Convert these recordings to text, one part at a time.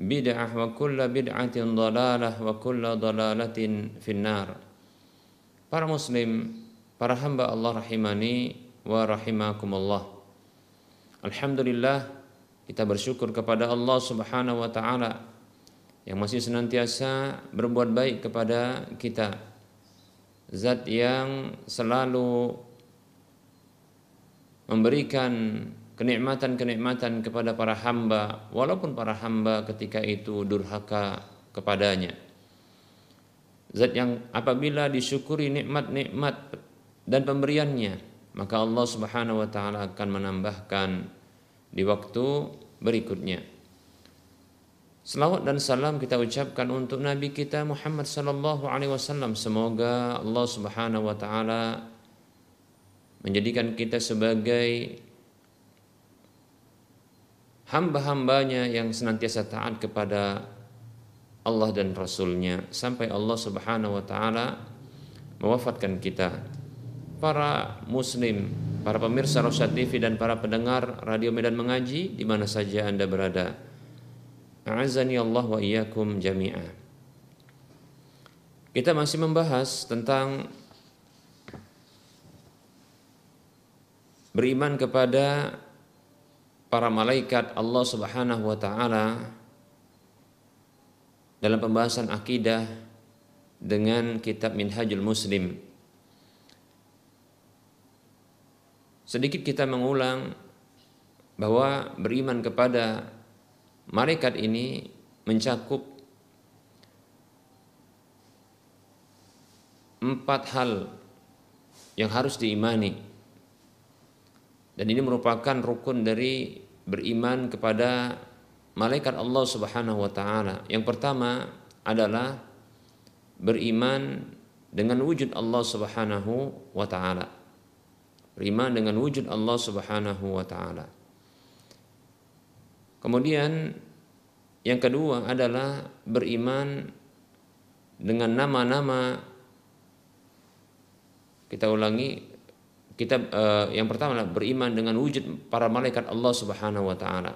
bid'ah wa kulla bid'atin dalalah wa kulla dalalatin finnar. Para muslim, para hamba Allah rahimani wa rahimakumullah. Alhamdulillah kita bersyukur kepada Allah Subhanahu wa taala yang masih senantiasa berbuat baik kepada kita. Zat yang selalu memberikan kenikmatan-kenikmatan kepada para hamba walaupun para hamba ketika itu durhaka kepadanya. Zat yang apabila disyukuri nikmat-nikmat dan pemberiannya, maka Allah Subhanahu wa taala akan menambahkan di waktu berikutnya. Selawat dan salam kita ucapkan untuk Nabi kita Muhammad sallallahu alaihi wasallam. Semoga Allah Subhanahu wa taala menjadikan kita sebagai hamba-hambanya yang senantiasa taat kepada Allah dan Rasulnya sampai Allah Subhanahu wa taala mewafatkan kita. Para muslim, para pemirsa Rosyad TV dan para pendengar Radio Medan Mengaji di mana saja Anda berada. A'azani Allah wa iyyakum jami'a. Kita masih membahas tentang beriman kepada para malaikat Allah Subhanahu wa taala dalam pembahasan akidah dengan kitab Minhajul Muslim. Sedikit kita mengulang bahwa beriman kepada malaikat ini mencakup empat hal yang harus diimani dan ini merupakan rukun dari beriman kepada malaikat Allah Subhanahu wa taala. Yang pertama adalah beriman dengan wujud Allah Subhanahu wa taala. Beriman dengan wujud Allah Subhanahu wa taala. Kemudian yang kedua adalah beriman dengan nama-nama kita ulangi kita uh, yang pertama adalah beriman dengan wujud para malaikat Allah Subhanahu wa taala.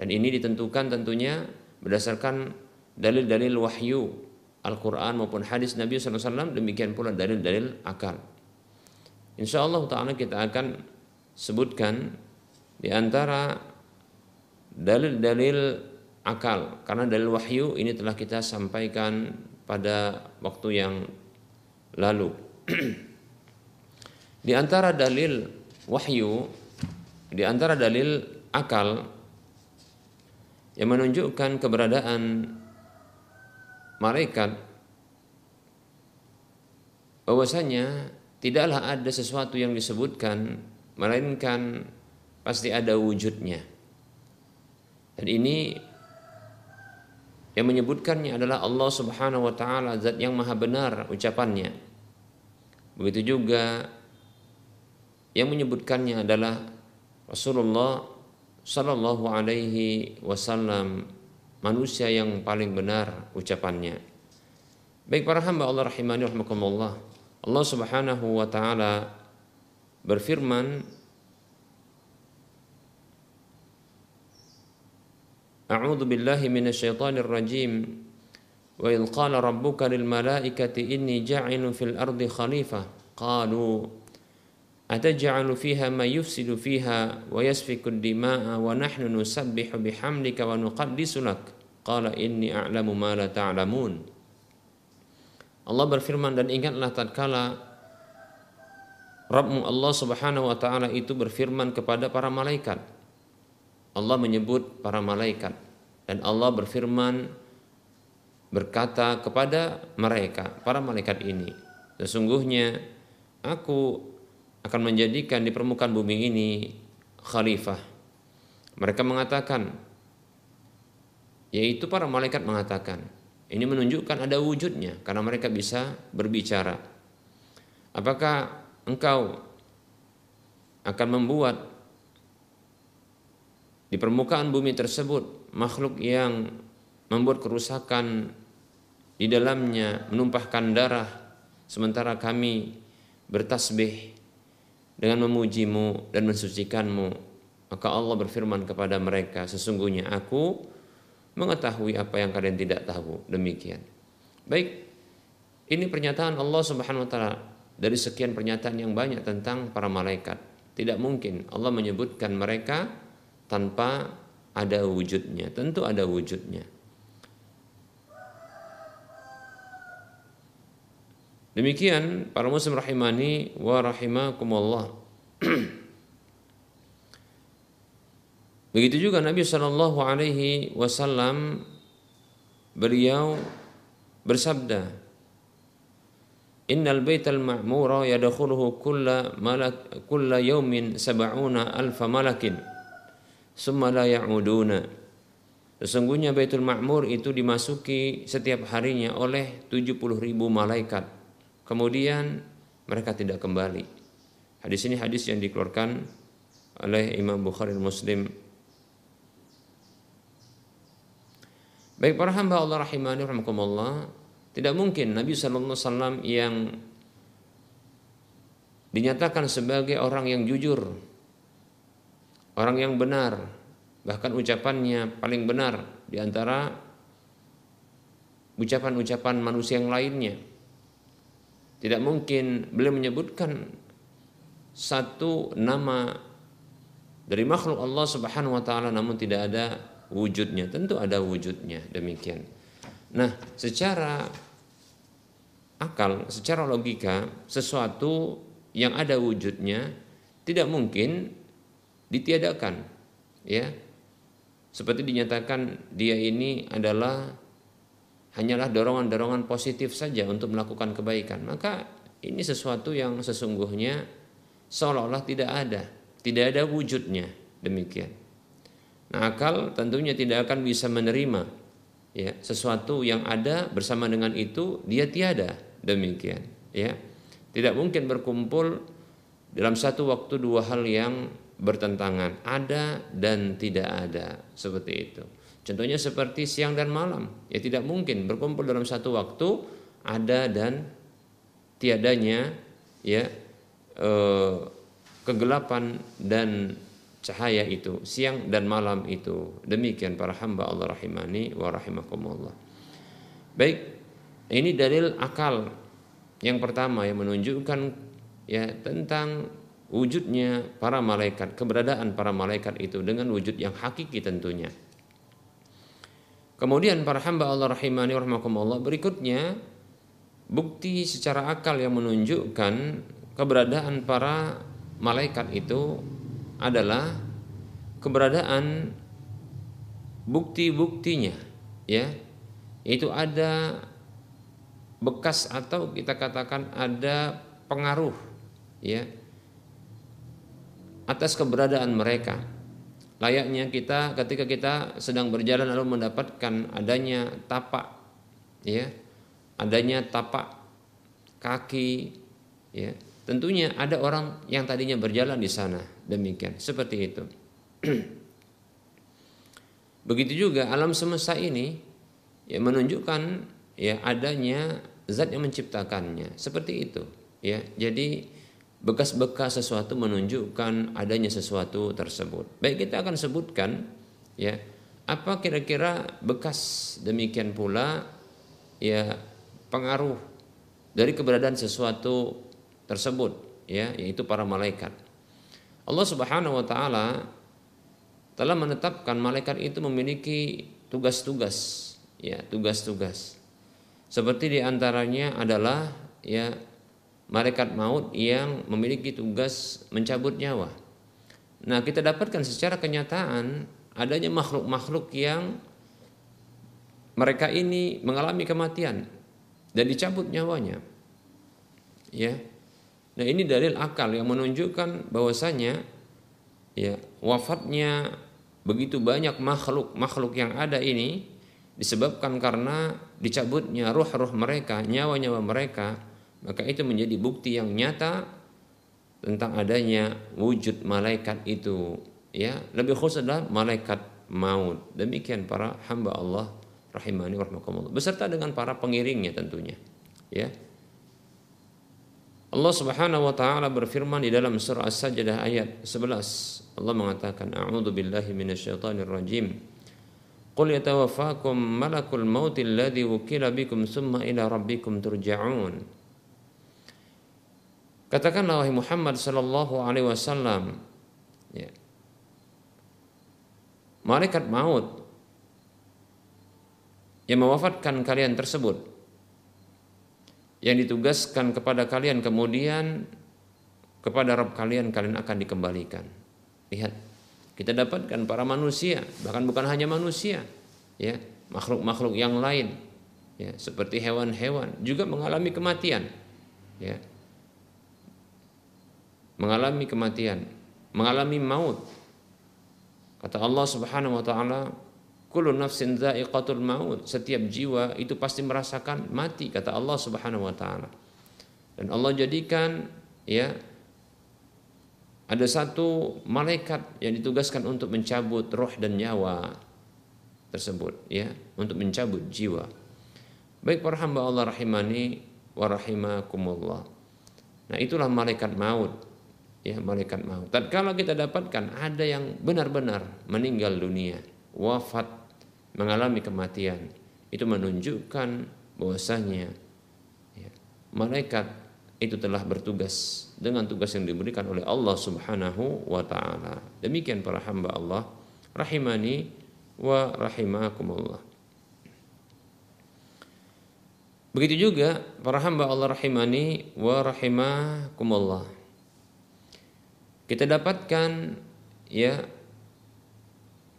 Dan ini ditentukan tentunya berdasarkan dalil-dalil wahyu Al-Quran maupun hadis Nabi SAW demikian pula dalil-dalil akal. Insya Allah Ta'ala kita akan sebutkan di antara dalil-dalil akal karena dalil wahyu ini telah kita sampaikan pada waktu yang lalu. Di antara dalil wahyu, di antara dalil akal yang menunjukkan keberadaan malaikat bahwasanya tidaklah ada sesuatu yang disebutkan melainkan pasti ada wujudnya. Dan ini yang menyebutkannya adalah Allah Subhanahu wa taala zat yang maha benar ucapannya. Begitu juga yang menyebutkannya adalah Rasulullah Shallallahu Alaihi Wasallam manusia yang paling benar ucapannya. Baik para hamba Allah rahimani rahimakumullah. Allah Subhanahu wa taala berfirman A'udzu billahi minasyaitonir rajim. Wa idz qala rabbuka lil malaikati inni ja'ilun fil ardi khalifah qalu ataj'alu fiha ma yufsidu fiha wa yasfiku dimaa wa nahnu nusabbihu bihamdika wa nuqaddisu lak qala inni a'lamu ma la ta'lamun Allah berfirman dan ingatlah tatkala Rabbmu Allah Subhanahu wa taala itu berfirman kepada para malaikat. Allah menyebut para malaikat. Dan Allah berfirman berkata kepada mereka para malaikat ini sesungguhnya aku akan menjadikan di permukaan bumi ini khalifah. Mereka mengatakan yaitu para malaikat mengatakan ini menunjukkan ada wujudnya karena mereka bisa berbicara. Apakah engkau akan membuat di permukaan bumi tersebut makhluk yang membuat kerusakan di dalamnya menumpahkan darah sementara kami bertasbih dengan memujimu dan mensucikanmu maka Allah berfirman kepada mereka sesungguhnya aku mengetahui apa yang kalian tidak tahu demikian baik ini pernyataan Allah Subhanahu wa taala dari sekian pernyataan yang banyak tentang para malaikat tidak mungkin Allah menyebutkan mereka tanpa ada wujudnya. Tentu ada wujudnya. Demikian para muslim rahimani wa rahimakumullah. Begitu juga Nabi Shallallahu Alaihi Wasallam beliau bersabda, Innal baital ma'mura yadkhuluhu kulla malak kulla yawmin sab'una alfa malakin summa la ya'uduna. Sesungguhnya Baitul Ma'mur itu dimasuki setiap harinya oleh 70 ribu malaikat. Kemudian mereka tidak kembali. Hadis ini hadis yang dikeluarkan oleh Imam Bukhari Muslim. Baik para hamba Allah rahimani rahimakumullah, tidak mungkin Nabi sallallahu alaihi wasallam yang dinyatakan sebagai orang yang jujur, orang yang benar, bahkan ucapannya paling benar di antara ucapan-ucapan manusia yang lainnya. Tidak mungkin beliau menyebutkan satu nama dari makhluk Allah Subhanahu wa taala namun tidak ada wujudnya. Tentu ada wujudnya demikian. Nah, secara akal, secara logika, sesuatu yang ada wujudnya tidak mungkin ditiadakan ya seperti dinyatakan dia ini adalah hanyalah dorongan-dorongan positif saja untuk melakukan kebaikan. Maka ini sesuatu yang sesungguhnya seolah-olah tidak ada. Tidak ada wujudnya demikian. Nah akal tentunya tidak akan bisa menerima ya sesuatu yang ada bersama dengan itu dia tiada demikian ya. Tidak mungkin berkumpul dalam satu waktu dua hal yang bertentangan, ada dan tidak ada, seperti itu. Contohnya seperti siang dan malam, ya tidak mungkin berkumpul dalam satu waktu ada dan tiadanya ya eh, kegelapan dan cahaya itu, siang dan malam itu. Demikian para hamba Allah rahimani wa rahimakumullah. Baik, ini dalil akal yang pertama yang menunjukkan ya tentang wujudnya para malaikat, keberadaan para malaikat itu dengan wujud yang hakiki tentunya. Kemudian para hamba Allah rahimani rahimakumullah berikutnya bukti secara akal yang menunjukkan keberadaan para malaikat itu adalah keberadaan bukti-buktinya ya itu ada bekas atau kita katakan ada pengaruh ya atas keberadaan mereka. Layaknya kita ketika kita sedang berjalan lalu mendapatkan adanya tapak ya, adanya tapak kaki ya. Tentunya ada orang yang tadinya berjalan di sana demikian seperti itu. Begitu juga alam semesta ini ya menunjukkan ya adanya zat yang menciptakannya seperti itu ya. Jadi bekas-bekas sesuatu menunjukkan adanya sesuatu tersebut. Baik kita akan sebutkan ya apa kira-kira bekas demikian pula ya pengaruh dari keberadaan sesuatu tersebut ya yaitu para malaikat. Allah Subhanahu wa taala telah menetapkan malaikat itu memiliki tugas-tugas ya tugas-tugas seperti di antaranya adalah ya malaikat maut yang memiliki tugas mencabut nyawa. Nah, kita dapatkan secara kenyataan adanya makhluk-makhluk yang mereka ini mengalami kematian dan dicabut nyawanya. Ya. Nah, ini dalil akal yang menunjukkan bahwasanya ya wafatnya begitu banyak makhluk-makhluk yang ada ini disebabkan karena dicabutnya ruh-ruh mereka, nyawa-nyawa mereka maka itu menjadi bukti yang nyata tentang adanya wujud malaikat itu ya. Lebih khusus adalah malaikat maut. Demikian para hamba Allah rahimani warahmatullah beserta dengan para pengiringnya tentunya ya. Allah Subhanahu wa taala berfirman di dalam surah As-Sajdah ayat 11 Allah mengatakan a'udzu billahi minasyaitonir rajim. Qul yatawaffakum malakul maut alladhi wukila bikum summa ila rabbikum turja'un Katakanlah wahai Muhammad sallallahu alaihi wasallam ya. Malaikat maut yang mewafatkan kalian tersebut yang ditugaskan kepada kalian kemudian kepada Rabb kalian kalian akan dikembalikan. Lihat, kita dapatkan para manusia, bahkan bukan hanya manusia, ya, makhluk-makhluk yang lain, ya, seperti hewan-hewan juga mengalami kematian, ya mengalami kematian, mengalami maut. Kata Allah Subhanahu wa taala, "Kullu nafsin dha'iqatul maut." Setiap jiwa itu pasti merasakan mati, kata Allah Subhanahu wa taala. Dan Allah jadikan ya ada satu malaikat yang ditugaskan untuk mencabut roh dan nyawa tersebut ya, untuk mencabut jiwa. Baik para hamba Allah rahimani wa rahimakumullah. Nah, itulah malaikat maut ya malaikat maut. Tatkala kita dapatkan ada yang benar-benar meninggal dunia, wafat, mengalami kematian, itu menunjukkan bahwasanya ya, malaikat itu telah bertugas dengan tugas yang diberikan oleh Allah Subhanahu wa taala. Demikian para hamba Allah rahimani wa rahimakumullah. Begitu juga para hamba Allah rahimani wa rahimakumullah kita dapatkan ya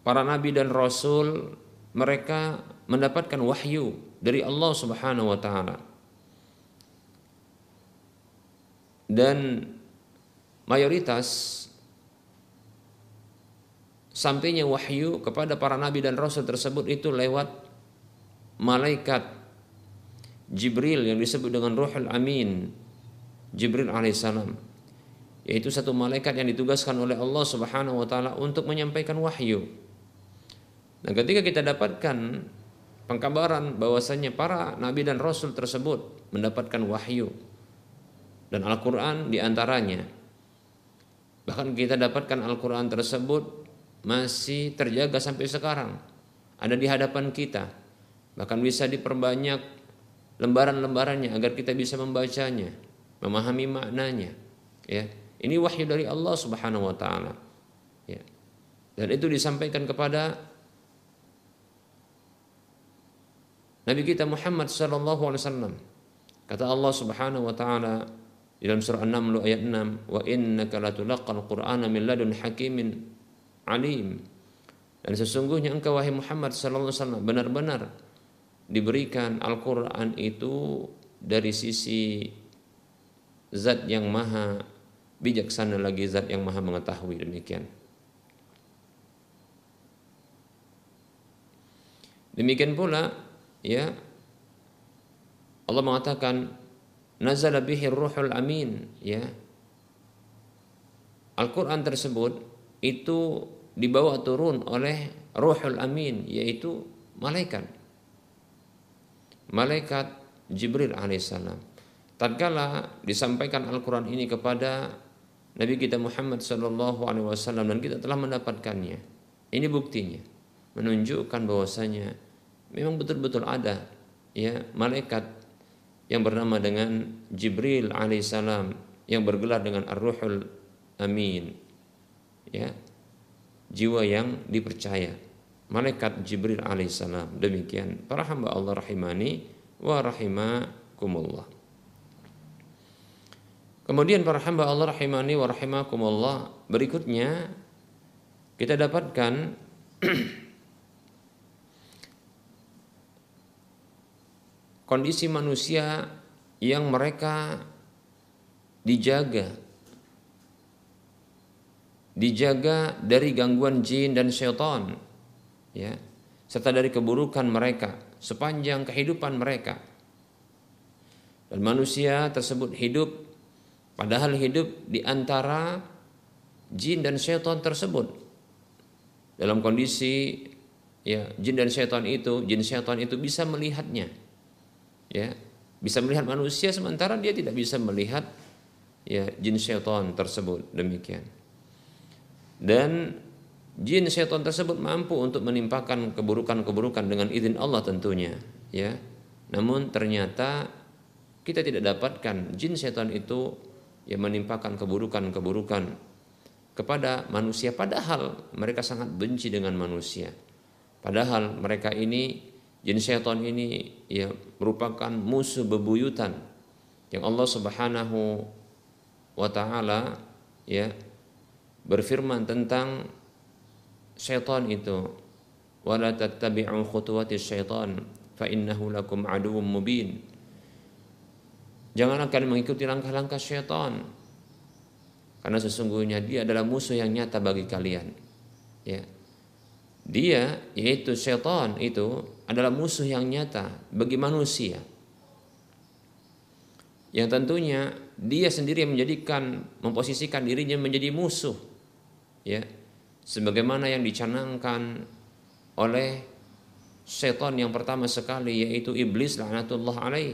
para nabi dan rasul mereka mendapatkan wahyu dari Allah Subhanahu wa taala. Dan mayoritas sampainya wahyu kepada para nabi dan rasul tersebut itu lewat malaikat Jibril yang disebut dengan Ruhul Amin Jibril alaihissalam yaitu satu malaikat yang ditugaskan oleh Allah Subhanahu wa taala untuk menyampaikan wahyu. Nah, ketika kita dapatkan pengkabaran bahwasanya para nabi dan rasul tersebut mendapatkan wahyu dan Al-Qur'an di antaranya. Bahkan kita dapatkan Al-Qur'an tersebut masih terjaga sampai sekarang. Ada di hadapan kita. Bahkan bisa diperbanyak lembaran-lembarannya agar kita bisa membacanya, memahami maknanya, ya ini wahyu dari Allah Subhanahu wa taala. Ya. Dan itu disampaikan kepada Nabi kita Muhammad sallallahu alaihi wasallam. Kata Allah Subhanahu wa taala di dalam surah An-Naml ayat 6, "Wa innaka latulaqal Qur'ana min ladun hakimin alim." Dan sesungguhnya engkau wahai Muhammad sallallahu alaihi wasallam benar-benar diberikan Al-Qur'an itu dari sisi zat yang maha bijaksana lagi zat yang maha mengetahui demikian. Demikian pula ya Allah mengatakan nazala bihi ruhul amin ya. Al-Quran tersebut itu dibawa turun oleh ruhul amin yaitu malaikat. Malaikat Jibril alaihissalam. Tatkala disampaikan Al-Quran ini kepada Nabi kita Muhammad sallallahu alaihi wasallam dan kita telah mendapatkannya. Ini buktinya. Menunjukkan bahwasanya memang betul-betul ada ya malaikat yang bernama dengan Jibril alaihissalam yang bergelar dengan Ar-Ruhul Amin ya. Jiwa yang dipercaya. Malaikat Jibril alaihissalam demikian. Para hamba Allah rahimani wa rahimakumullah kemudian para hamba Allah rahimani wa rahimakumullah berikutnya kita dapatkan kondisi manusia yang mereka dijaga. Dijaga dari gangguan jin dan syaitan ya serta dari keburukan mereka sepanjang kehidupan mereka. Dan manusia tersebut hidup padahal hidup di antara jin dan syaitan tersebut. Dalam kondisi ya jin dan syaitan itu jin syaitan itu bisa melihatnya. Ya bisa melihat manusia sementara dia tidak bisa melihat ya jin syaitan tersebut. Demikian. Dan jin syaitan tersebut mampu untuk menimpakan keburukan-keburukan dengan izin Allah tentunya ya. Namun ternyata kita tidak dapatkan jin syaitan itu yang menimpakan keburukan-keburukan kepada manusia. Padahal mereka sangat benci dengan manusia. Padahal mereka ini Jin syaitan ini ya merupakan musuh bebuyutan yang Allah Subhanahu wa taala ya berfirman tentang syaitan itu. Wala tattabi'u khutuwati syaitan fa innahu lakum aduwwum mubin Janganlah kalian mengikuti langkah-langkah syaitan karena sesungguhnya dia adalah musuh yang nyata bagi kalian. Ya. Dia yaitu syaitan itu adalah musuh yang nyata bagi manusia. Yang tentunya dia sendiri yang menjadikan memposisikan dirinya menjadi musuh. Ya. Sebagaimana yang dicanangkan oleh setan yang pertama sekali yaitu iblis laknatullah alaih.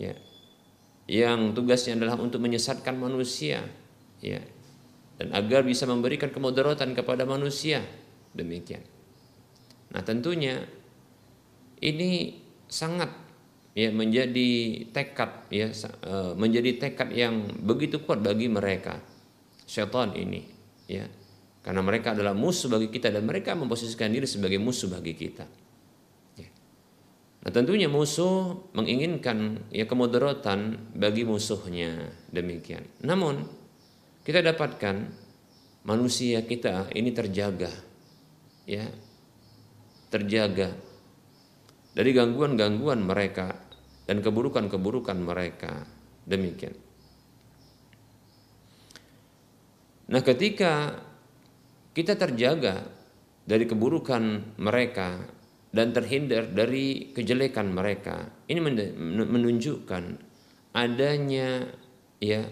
Ya. Yang tugasnya adalah untuk menyesatkan manusia, ya. Dan agar bisa memberikan kemudaratan kepada manusia. Demikian. Nah, tentunya ini sangat ya menjadi tekad ya e, menjadi tekad yang begitu kuat bagi mereka syaitan ini ya karena mereka adalah musuh bagi kita dan mereka memposisikan diri sebagai musuh bagi kita. Nah tentunya musuh menginginkan ya kemudaratan bagi musuhnya demikian namun kita dapatkan manusia kita ini terjaga ya terjaga dari gangguan-gangguan mereka dan keburukan-keburukan mereka. Demikian. Nah, ketika kita terjaga dari keburukan mereka dan terhindar dari kejelekan mereka, ini menunjukkan adanya ya,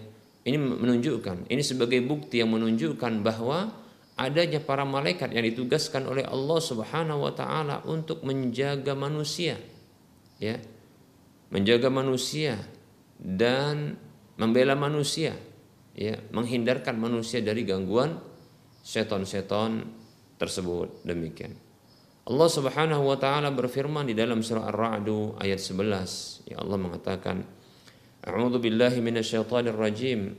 ini menunjukkan ini sebagai bukti yang menunjukkan bahwa adanya para malaikat yang ditugaskan oleh Allah Subhanahu wa taala untuk menjaga manusia. Ya. Menjaga manusia dan membela manusia, ya, menghindarkan manusia dari gangguan seton-seton tersebut. Demikian. Allah Subhanahu wa taala berfirman di dalam surah Ar-Ra'd ayat 11. Ya Allah mengatakan, A'udzu billahi minasyaitonir rajim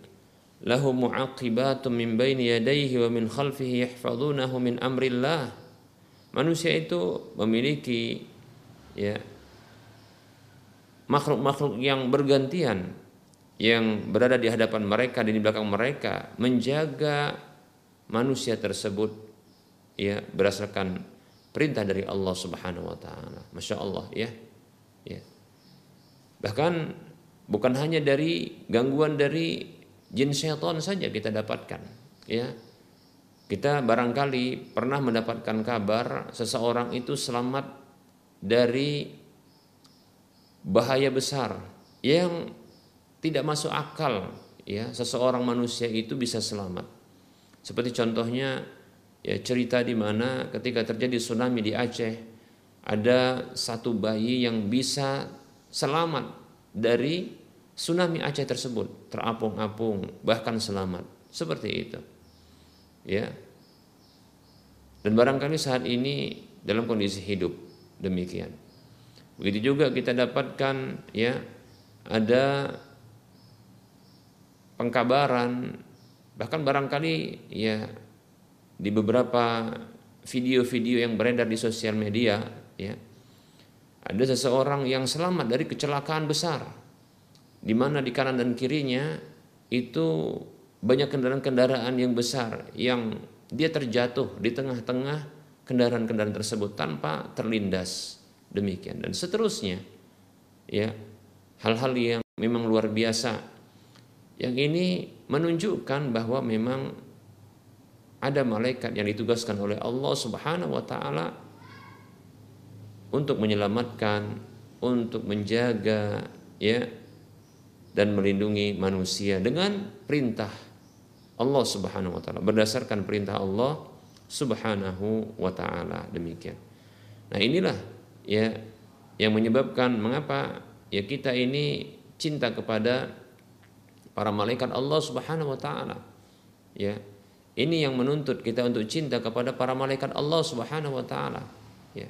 lahu mu'aqibatun min baini yadayhi wa min khalfihi yahfazunahu min amrillah manusia itu memiliki ya makhluk-makhluk yang bergantian yang berada di hadapan mereka dan di belakang mereka menjaga manusia tersebut ya berdasarkan perintah dari Allah Subhanahu wa taala. Masya Allah ya. ya. Bahkan bukan hanya dari gangguan dari jin syaitan saja kita dapatkan ya kita barangkali pernah mendapatkan kabar seseorang itu selamat dari bahaya besar yang tidak masuk akal ya seseorang manusia itu bisa selamat. Seperti contohnya ya cerita di mana ketika terjadi tsunami di Aceh ada satu bayi yang bisa selamat dari tsunami Aceh tersebut, terapung-apung bahkan selamat. Seperti itu. Ya. Dan barangkali saat ini dalam kondisi hidup demikian. Begitu juga kita dapatkan ya ada pengkabaran bahkan barangkali ya di beberapa video-video yang beredar di sosial media ya ada seseorang yang selamat dari kecelakaan besar di mana di kanan dan kirinya itu banyak kendaraan-kendaraan yang besar yang dia terjatuh di tengah-tengah kendaraan-kendaraan tersebut tanpa terlindas demikian. Dan seterusnya ya hal-hal yang memang luar biasa. Yang ini menunjukkan bahwa memang ada malaikat yang ditugaskan oleh Allah Subhanahu wa taala untuk menyelamatkan, untuk menjaga ya dan melindungi manusia dengan perintah Allah Subhanahu wa taala berdasarkan perintah Allah Subhanahu wa taala demikian. Nah, inilah ya yang menyebabkan mengapa ya kita ini cinta kepada para malaikat Allah Subhanahu wa taala. Ya. Ini yang menuntut kita untuk cinta kepada para malaikat Allah Subhanahu wa taala. Ya.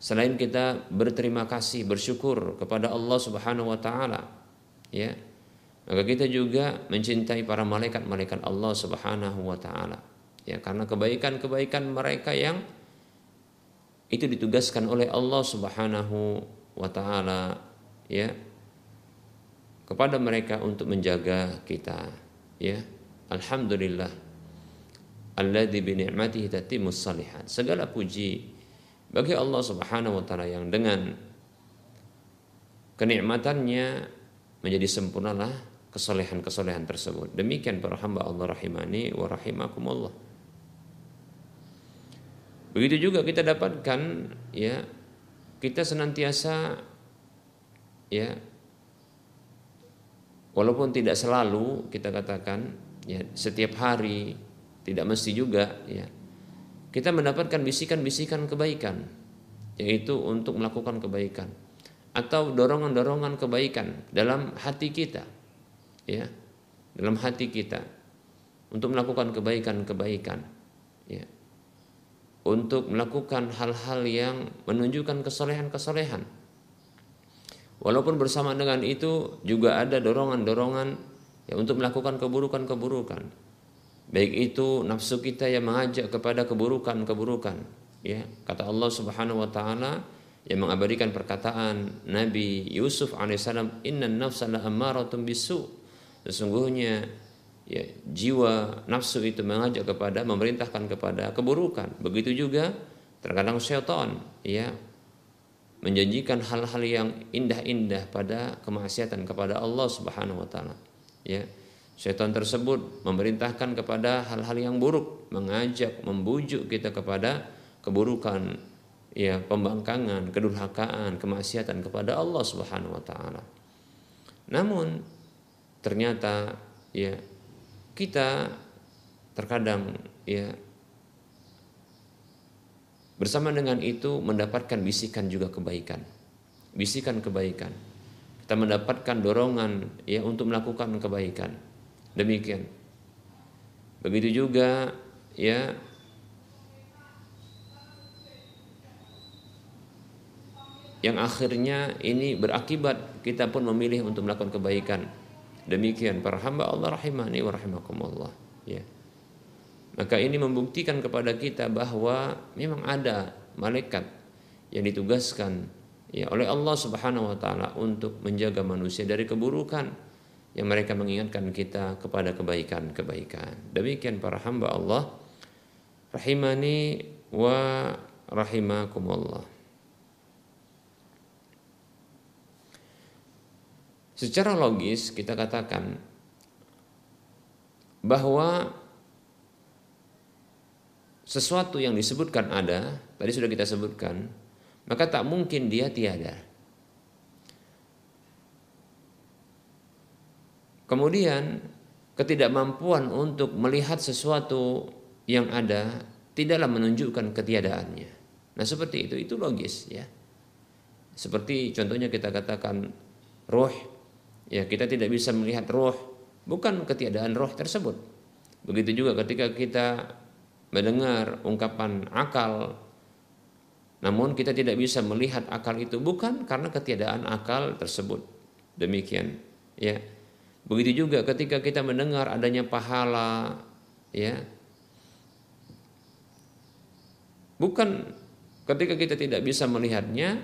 Selain kita berterima kasih, bersyukur kepada Allah Subhanahu wa taala, ya maka kita juga mencintai para malaikat-malaikat Allah Subhanahu wa taala. Ya, karena kebaikan-kebaikan mereka yang itu ditugaskan oleh Allah Subhanahu wa taala ya kepada mereka untuk menjaga kita ya alhamdulillah alladzi bi ni'matihi tatimmus salihat segala puji bagi Allah Subhanahu wa taala yang dengan kenikmatannya menjadi sempurnalah kesolehan-kesolehan tersebut. Demikian para hamba Allah rahimani wa rahimakumullah. Begitu juga kita dapatkan ya kita senantiasa ya walaupun tidak selalu kita katakan ya setiap hari tidak mesti juga ya. Kita mendapatkan bisikan-bisikan kebaikan yaitu untuk melakukan kebaikan atau dorongan-dorongan kebaikan dalam hati kita ya. Dalam hati kita untuk melakukan kebaikan-kebaikan ya. Untuk melakukan hal-hal yang menunjukkan kesolehan-kesolehan. Walaupun bersama dengan itu juga ada dorongan-dorongan ya untuk melakukan keburukan-keburukan baik itu nafsu kita yang mengajak kepada keburukan-keburukan ya kata Allah Subhanahu wa taala yang mengabadikan perkataan Nabi Yusuf alaihissalam inna nafsa la ammaratun bisu Sesungguhnya ya jiwa nafsu itu mengajak kepada memerintahkan kepada keburukan. Begitu juga terkadang syaitan ya menjanjikan hal-hal yang indah-indah pada kemaksiatan kepada Allah Subhanahu wa taala. Ya. Syaitan tersebut memerintahkan kepada hal-hal yang buruk, mengajak, membujuk kita kepada keburukan, ya, pembangkangan, kedurhakaan, kemaksiatan kepada Allah Subhanahu wa taala. Namun ternyata ya kita terkadang ya bersama dengan itu mendapatkan bisikan juga kebaikan. Bisikan kebaikan. Kita mendapatkan dorongan ya untuk melakukan kebaikan demikian begitu juga ya yang akhirnya ini berakibat kita pun memilih untuk melakukan kebaikan Demikian para hamba Allah rahimani wa rahimakumullah. Ya. Maka ini membuktikan kepada kita bahwa memang ada malaikat yang ditugaskan ya oleh Allah Subhanahu wa taala untuk menjaga manusia dari keburukan yang mereka mengingatkan kita kepada kebaikan-kebaikan. Demikian para hamba Allah rahimani wa rahimakumullah. Secara logis kita katakan bahwa sesuatu yang disebutkan ada, tadi sudah kita sebutkan, maka tak mungkin dia tiada. Kemudian ketidakmampuan untuk melihat sesuatu yang ada tidaklah menunjukkan ketiadaannya. Nah, seperti itu itu logis ya. Seperti contohnya kita katakan roh ya kita tidak bisa melihat roh bukan ketiadaan roh tersebut. Begitu juga ketika kita mendengar ungkapan akal namun kita tidak bisa melihat akal itu bukan karena ketiadaan akal tersebut. Demikian ya. Begitu juga ketika kita mendengar adanya pahala ya. Bukan ketika kita tidak bisa melihatnya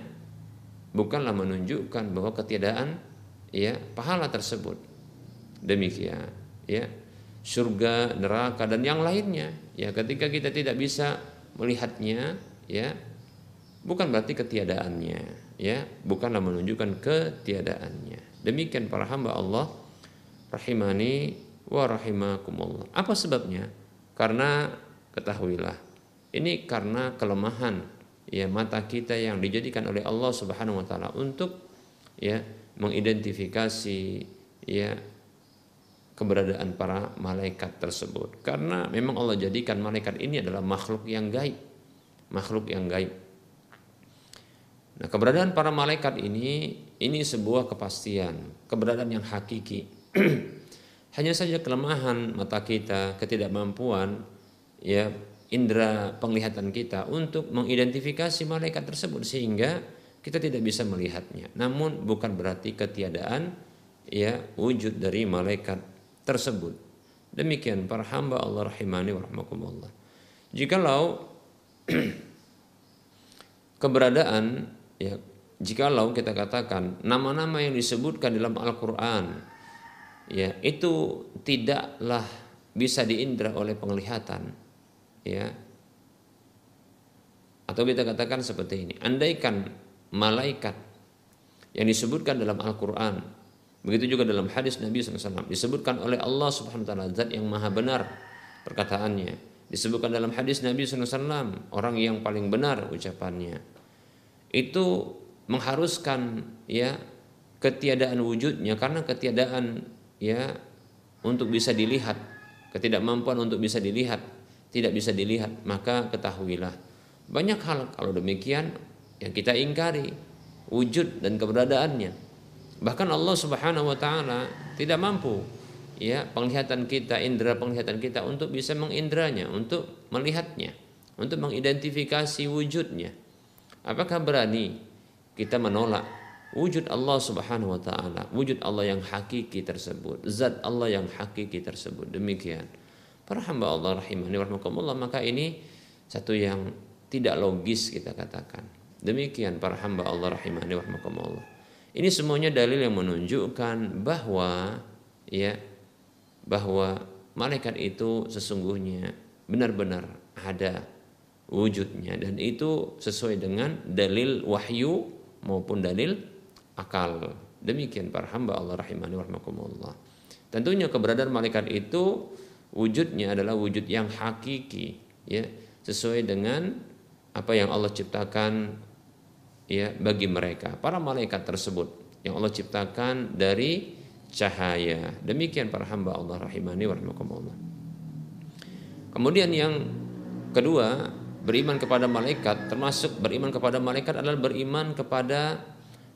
bukanlah menunjukkan bahwa ketiadaan ya pahala tersebut. Demikian ya. Surga, neraka dan yang lainnya ya ketika kita tidak bisa melihatnya ya bukan berarti ketiadaannya ya bukanlah menunjukkan ketiadaannya demikian para hamba Allah rahimani wa rahimakumullah. Apa sebabnya? Karena ketahuilah ini karena kelemahan ya mata kita yang dijadikan oleh Allah Subhanahu wa taala untuk ya mengidentifikasi ya keberadaan para malaikat tersebut. Karena memang Allah jadikan malaikat ini adalah makhluk yang gaib makhluk yang gaib. Nah, keberadaan para malaikat ini ini sebuah kepastian, keberadaan yang hakiki. Hanya saja kelemahan mata kita, ketidakmampuan ya indera penglihatan kita untuk mengidentifikasi malaikat tersebut sehingga kita tidak bisa melihatnya. Namun bukan berarti ketiadaan ya wujud dari malaikat tersebut. Demikian para hamba Allah rahimani wa rahmakumullah. Jikalau keberadaan ya jikalau kita katakan nama-nama yang disebutkan dalam Al-Qur'an ya itu tidaklah bisa diindra oleh penglihatan ya. Atau kita katakan seperti ini andaikan malaikat yang disebutkan dalam Al-Qur'an begitu juga dalam hadis Nabi SAW disebutkan oleh Allah Subhanahu wa taala zat yang maha benar perkataannya. Disebutkan dalam hadis Nabi SAW orang yang paling benar ucapannya. Itu mengharuskan ya ketiadaan wujudnya karena ketiadaan ya untuk bisa dilihat. Ketidakmampuan untuk bisa dilihat tidak bisa dilihat maka ketahuilah. Banyak hal kalau demikian yang kita ingkari wujud dan keberadaannya. Bahkan Allah Subhanahu wa taala tidak mampu ya penglihatan kita indera penglihatan kita untuk bisa mengindranya untuk melihatnya untuk mengidentifikasi wujudnya. Apakah berani kita menolak wujud Allah Subhanahu wa taala, wujud Allah yang hakiki tersebut, zat Allah yang hakiki tersebut. Demikian. Para hamba Allah rahimani warahmatullah, maka ini satu yang tidak logis kita katakan. Demikian para hamba Allah rahimani warahmatullah. Ini semuanya dalil yang menunjukkan bahwa ya bahwa malaikat itu sesungguhnya benar-benar ada wujudnya dan itu sesuai dengan dalil wahyu maupun dalil akal. Demikian para hamba Allah rahimani warahmatullah. Tentunya keberadaan malaikat itu wujudnya adalah wujud yang hakiki ya sesuai dengan apa yang Allah ciptakan ya bagi mereka para malaikat tersebut yang Allah ciptakan dari cahaya. Demikian para hamba Allah rahimani warahmatullah. Kemudian yang kedua beriman kepada malaikat termasuk beriman kepada malaikat adalah beriman kepada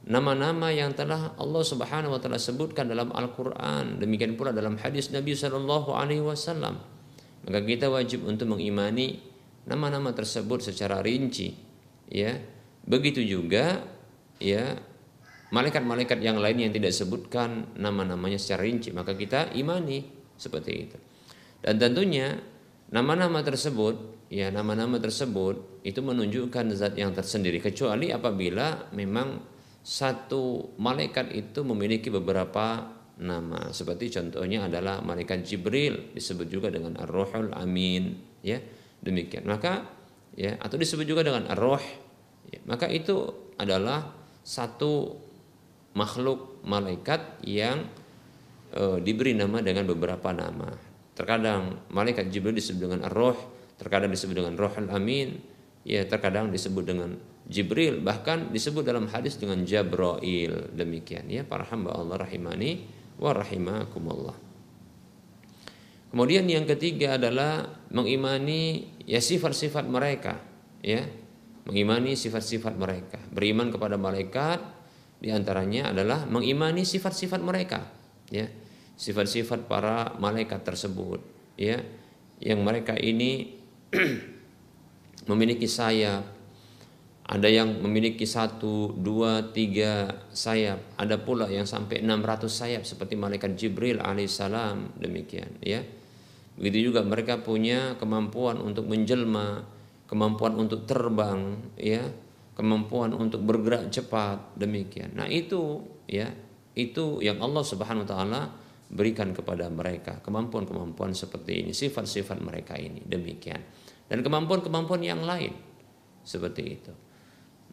nama-nama yang telah Allah Subhanahu wa taala sebutkan dalam Al-Qur'an. Demikian pula dalam hadis Nabi sallallahu alaihi wasallam. Maka kita wajib untuk mengimani nama-nama tersebut secara rinci ya. Begitu juga ya malaikat-malaikat yang lain yang tidak sebutkan nama-namanya secara rinci maka kita imani seperti itu. Dan tentunya nama-nama tersebut ya nama-nama tersebut itu menunjukkan zat yang tersendiri. Kecuali apabila memang satu malaikat itu memiliki beberapa nama. Seperti contohnya adalah malaikat Jibril disebut juga dengan Ar-Ruhul Amin ya. Demikian. Maka ya atau disebut juga dengan Ar-Ruh ya, maka itu adalah satu makhluk malaikat yang e, diberi nama dengan beberapa nama. Terkadang malaikat Jibril disebut dengan ar-ruh terkadang disebut dengan rohul amin ya terkadang disebut dengan Jibril bahkan disebut dalam hadis dengan Jabrail. Demikian ya para hamba Allah rahimani wa rahimakumullah. Kemudian yang ketiga adalah mengimani ya sifat-sifat mereka ya. Mengimani sifat-sifat mereka. Beriman kepada malaikat di antaranya adalah mengimani sifat-sifat mereka ya. Sifat-sifat para malaikat tersebut ya. Yang mereka ini memiliki sayap ada yang memiliki satu, dua, tiga sayap. Ada pula yang sampai 600 sayap seperti malaikat Jibril alaihissalam demikian. Ya, begitu juga mereka punya kemampuan untuk menjelma, kemampuan untuk terbang, ya, kemampuan untuk bergerak cepat demikian. Nah itu, ya, itu yang Allah Subhanahu Wa Taala berikan kepada mereka kemampuan-kemampuan seperti ini, sifat-sifat mereka ini demikian. Dan kemampuan-kemampuan yang lain seperti itu.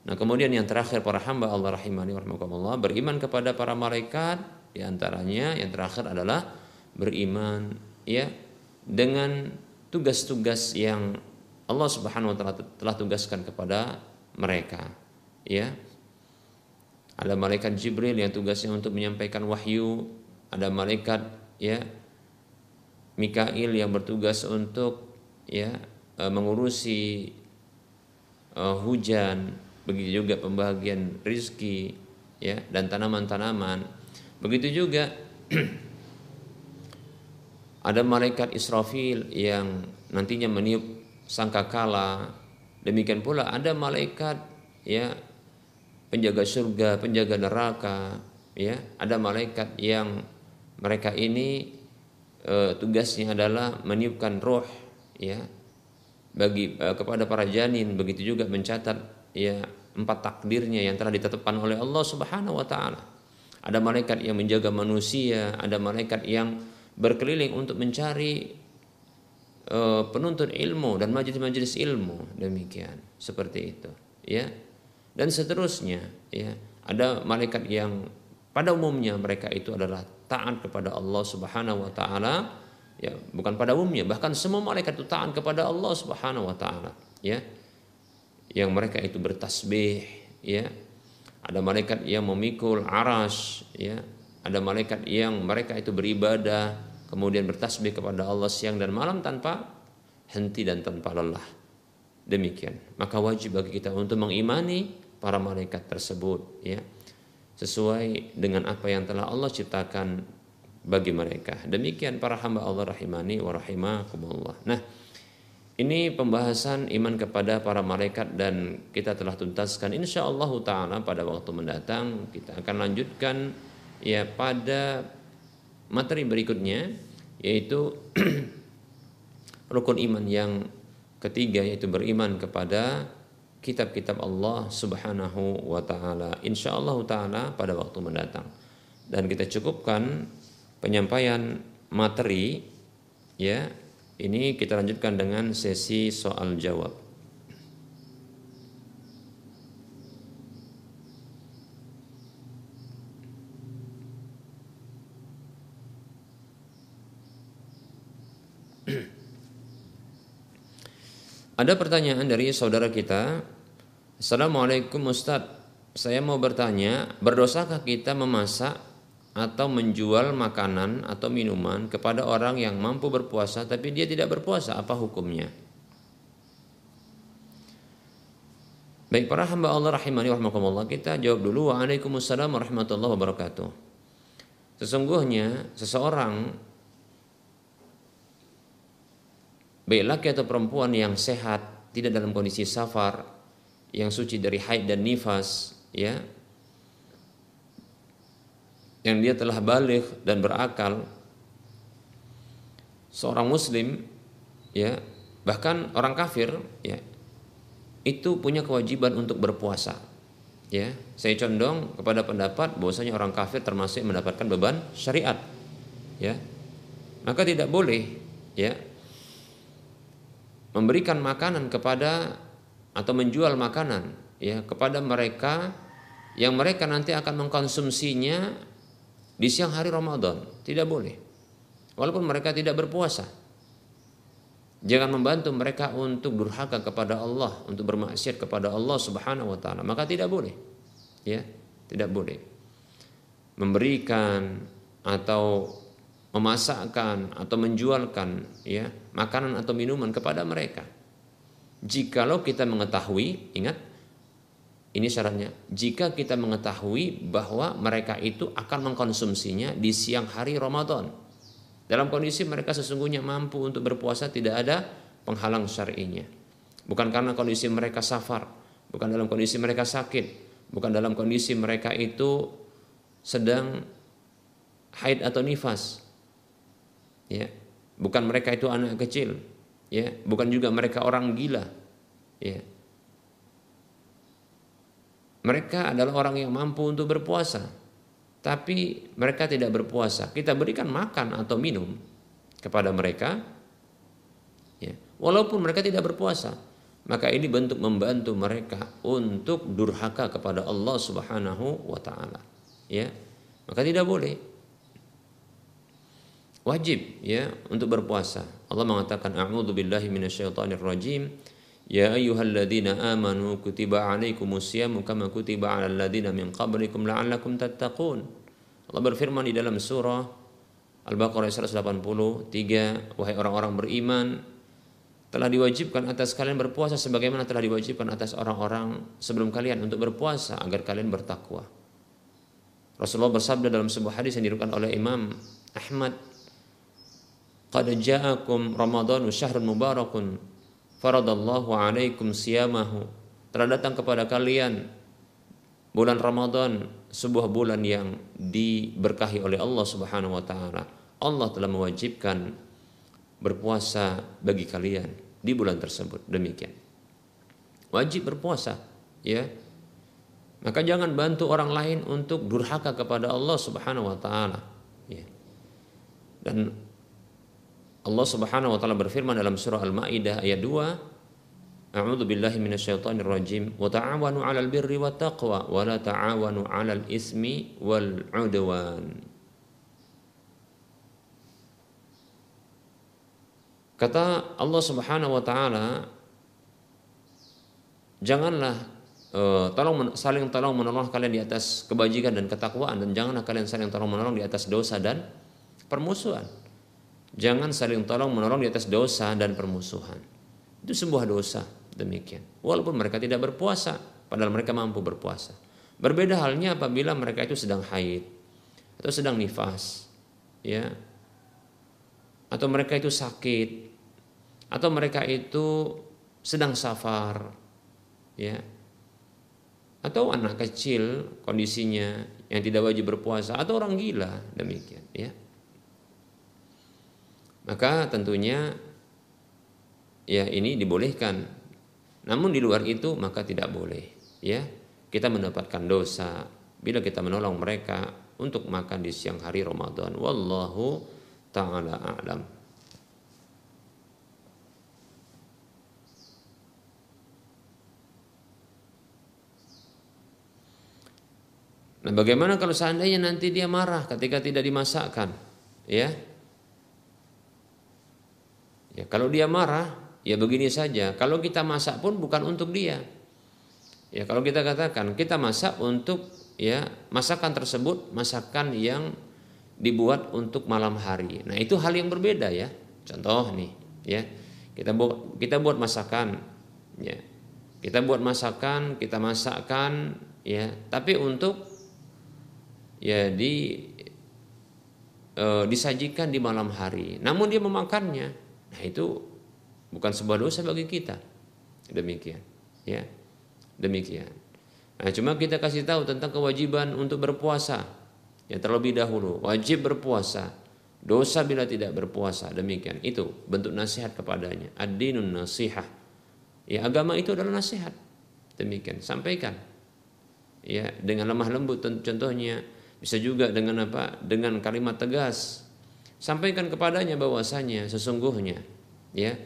Nah kemudian yang terakhir para hamba Allah rahimani warahmatullah beriman kepada para malaikat di antaranya yang terakhir adalah beriman ya dengan tugas-tugas yang Allah Subhanahu wa taala telah tugaskan kepada mereka ya. Ada malaikat Jibril yang tugasnya untuk menyampaikan wahyu ada malaikat ya Mikail yang bertugas untuk ya eh, mengurusi uh, hujan begitu juga pembagian rizki ya dan tanaman-tanaman. Begitu juga ada malaikat Israfil yang nantinya meniup sangkakala. Demikian pula ada malaikat ya penjaga surga penjaga neraka ya ada malaikat yang mereka ini e, tugasnya adalah meniupkan roh ya bagi e, kepada para janin. Begitu juga mencatat ya empat takdirnya yang telah ditetapkan oleh Allah Subhanahu wa taala. Ada malaikat yang menjaga manusia, ada malaikat yang berkeliling untuk mencari uh, penuntut ilmu dan majelis-majelis ilmu. Demikian seperti itu ya. Dan seterusnya ya. Ada malaikat yang pada umumnya mereka itu adalah taat kepada Allah Subhanahu wa taala ya. Bukan pada umumnya bahkan semua malaikat itu taat kepada Allah Subhanahu wa taala ya yang mereka itu bertasbih ya. Ada malaikat yang memikul aras ya. Ada malaikat yang mereka itu beribadah kemudian bertasbih kepada Allah siang dan malam tanpa henti dan tanpa lelah. Demikian. Maka wajib bagi kita untuk mengimani para malaikat tersebut ya. Sesuai dengan apa yang telah Allah ciptakan bagi mereka. Demikian para hamba Allah rahimani wa rahimakumullah. Nah ini pembahasan iman kepada para malaikat dan kita telah tuntaskan. Insya Allah taala pada waktu mendatang kita akan lanjutkan ya pada materi berikutnya yaitu rukun iman yang ketiga yaitu beriman kepada kitab-kitab Allah Subhanahu wa taala. Insya Allah taala pada waktu mendatang. Dan kita cukupkan penyampaian materi ya ini kita lanjutkan dengan sesi soal jawab. Ada pertanyaan dari saudara kita. Assalamualaikum Ustadz. Saya mau bertanya, berdosakah kita memasak atau menjual makanan atau minuman kepada orang yang mampu berpuasa tapi dia tidak berpuasa apa hukumnya? Baik para hamba Allah rahimani wa kita jawab dulu. Waalaikumsalam warahmatullahi wabarakatuh. Sesungguhnya seseorang baik laki atau perempuan yang sehat tidak dalam kondisi safar yang suci dari haid dan nifas ya yang dia telah balik dan berakal. Seorang muslim ya bahkan orang kafir ya itu punya kewajiban untuk berpuasa ya. Saya condong kepada pendapat bahwasanya orang kafir termasuk mendapatkan beban syariat ya. Maka tidak boleh ya memberikan makanan kepada atau menjual makanan ya kepada mereka yang mereka nanti akan mengkonsumsinya di siang hari Ramadan tidak boleh walaupun mereka tidak berpuasa. Jangan membantu mereka untuk durhaka kepada Allah, untuk bermaksiat kepada Allah Subhanahu wa taala, maka tidak boleh. Ya, tidak boleh. Memberikan atau memasakkan atau menjualkan ya makanan atau minuman kepada mereka. Jikalau kita mengetahui, ingat ini syaratnya. Jika kita mengetahui bahwa mereka itu akan mengkonsumsinya di siang hari Ramadan, dalam kondisi mereka sesungguhnya mampu untuk berpuasa tidak ada penghalang syar'inya. Bukan karena kondisi mereka safar, bukan dalam kondisi mereka sakit, bukan dalam kondisi mereka itu sedang haid atau nifas. Ya, bukan mereka itu anak kecil, ya, bukan juga mereka orang gila. Ya. Mereka adalah orang yang mampu untuk berpuasa, tapi mereka tidak berpuasa. Kita berikan makan atau minum kepada mereka, ya, walaupun mereka tidak berpuasa, maka ini bentuk membantu mereka untuk durhaka kepada Allah Subhanahu wa taala. Ya. Maka tidak boleh. Wajib ya untuk berpuasa. Allah mengatakan a'udzu billahi minasyaitonir Ya ayyuhalladzina amanu kutiba alaikumus syamu kama kutiba alal ladzina min qablikum la'allakum tattaqun. Allah berfirman di dalam surah Al-Baqarah 183, wahai orang-orang beriman, telah diwajibkan atas kalian berpuasa sebagaimana telah diwajibkan atas orang-orang sebelum kalian untuk berpuasa agar kalian bertakwa. Rasulullah bersabda dalam sebuah hadis yang diriwayatkan oleh Imam Ahmad, "Qad ja'akum Ramadhanu syahrun mubarakun faradallahu alaikum siyamahu telah datang kepada kalian bulan Ramadan sebuah bulan yang diberkahi oleh Allah Subhanahu wa taala. Allah telah mewajibkan berpuasa bagi kalian di bulan tersebut. Demikian. Wajib berpuasa, ya. Maka jangan bantu orang lain untuk durhaka kepada Allah Subhanahu wa taala, ya. Dan Allah Subhanahu wa taala berfirman dalam surah Al-Maidah ayat 2 A'udzu billahi minasyaitonir rajim wa ta'awanu 'alal birri wat taqwa wa la ta'awanu 'alal ismi wal 'udwan Kata Allah Subhanahu wa taala janganlah uh, tolong saling tolong menolong kalian di atas kebajikan dan ketakwaan dan janganlah kalian saling tolong menolong di atas dosa dan permusuhan. Jangan saling tolong menolong di atas dosa dan permusuhan. Itu sebuah dosa demikian. Walaupun mereka tidak berpuasa, padahal mereka mampu berpuasa. Berbeda halnya apabila mereka itu sedang haid atau sedang nifas, ya, atau mereka itu sakit, atau mereka itu sedang safar, ya, atau anak kecil kondisinya yang tidak wajib berpuasa, atau orang gila demikian, ya maka tentunya ya ini dibolehkan. Namun di luar itu maka tidak boleh. Ya, kita mendapatkan dosa bila kita menolong mereka untuk makan di siang hari Ramadan. Wallahu taala a'lam. Nah, bagaimana kalau seandainya nanti dia marah ketika tidak dimasakkan? Ya, Ya, kalau dia marah, ya begini saja. Kalau kita masak pun bukan untuk dia. Ya, kalau kita katakan kita masak untuk ya masakan tersebut masakan yang dibuat untuk malam hari. Nah, itu hal yang berbeda ya. Contoh nih, ya. Kita buat kita buat masakan ya. Kita buat masakan, kita masakkan ya, tapi untuk ya di e, disajikan di malam hari. Namun dia memakannya Nah itu bukan sebuah dosa bagi kita. Demikian, ya. Demikian. Nah, cuma kita kasih tahu tentang kewajiban untuk berpuasa. Ya terlebih dahulu wajib berpuasa. Dosa bila tidak berpuasa. Demikian. Itu bentuk nasihat kepadanya. Ad-dinun nasihah. Ya agama itu adalah nasihat. Demikian. Sampaikan. Ya dengan lemah lembut contohnya bisa juga dengan apa? Dengan kalimat tegas Sampaikan kepadanya bahwasanya sesungguhnya ya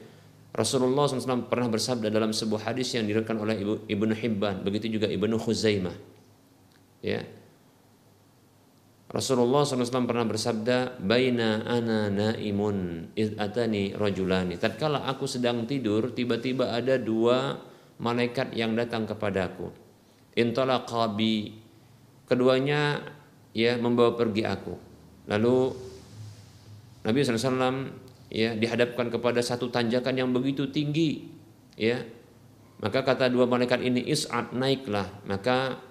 Rasulullah SAW pernah bersabda dalam sebuah hadis yang diriwayatkan oleh Ibu, Ibnu Hibban, begitu juga Ibnu Khuzaimah. Ya. Rasulullah SAW pernah bersabda, "Baina ana naimun id atani rajulani." Tatkala aku sedang tidur, tiba-tiba ada dua malaikat yang datang kepadaku. Intalaqa bi. Keduanya ya membawa pergi aku. Lalu Nabi SAW ya dihadapkan kepada satu tanjakan yang begitu tinggi ya maka kata dua malaikat ini is'ad naiklah maka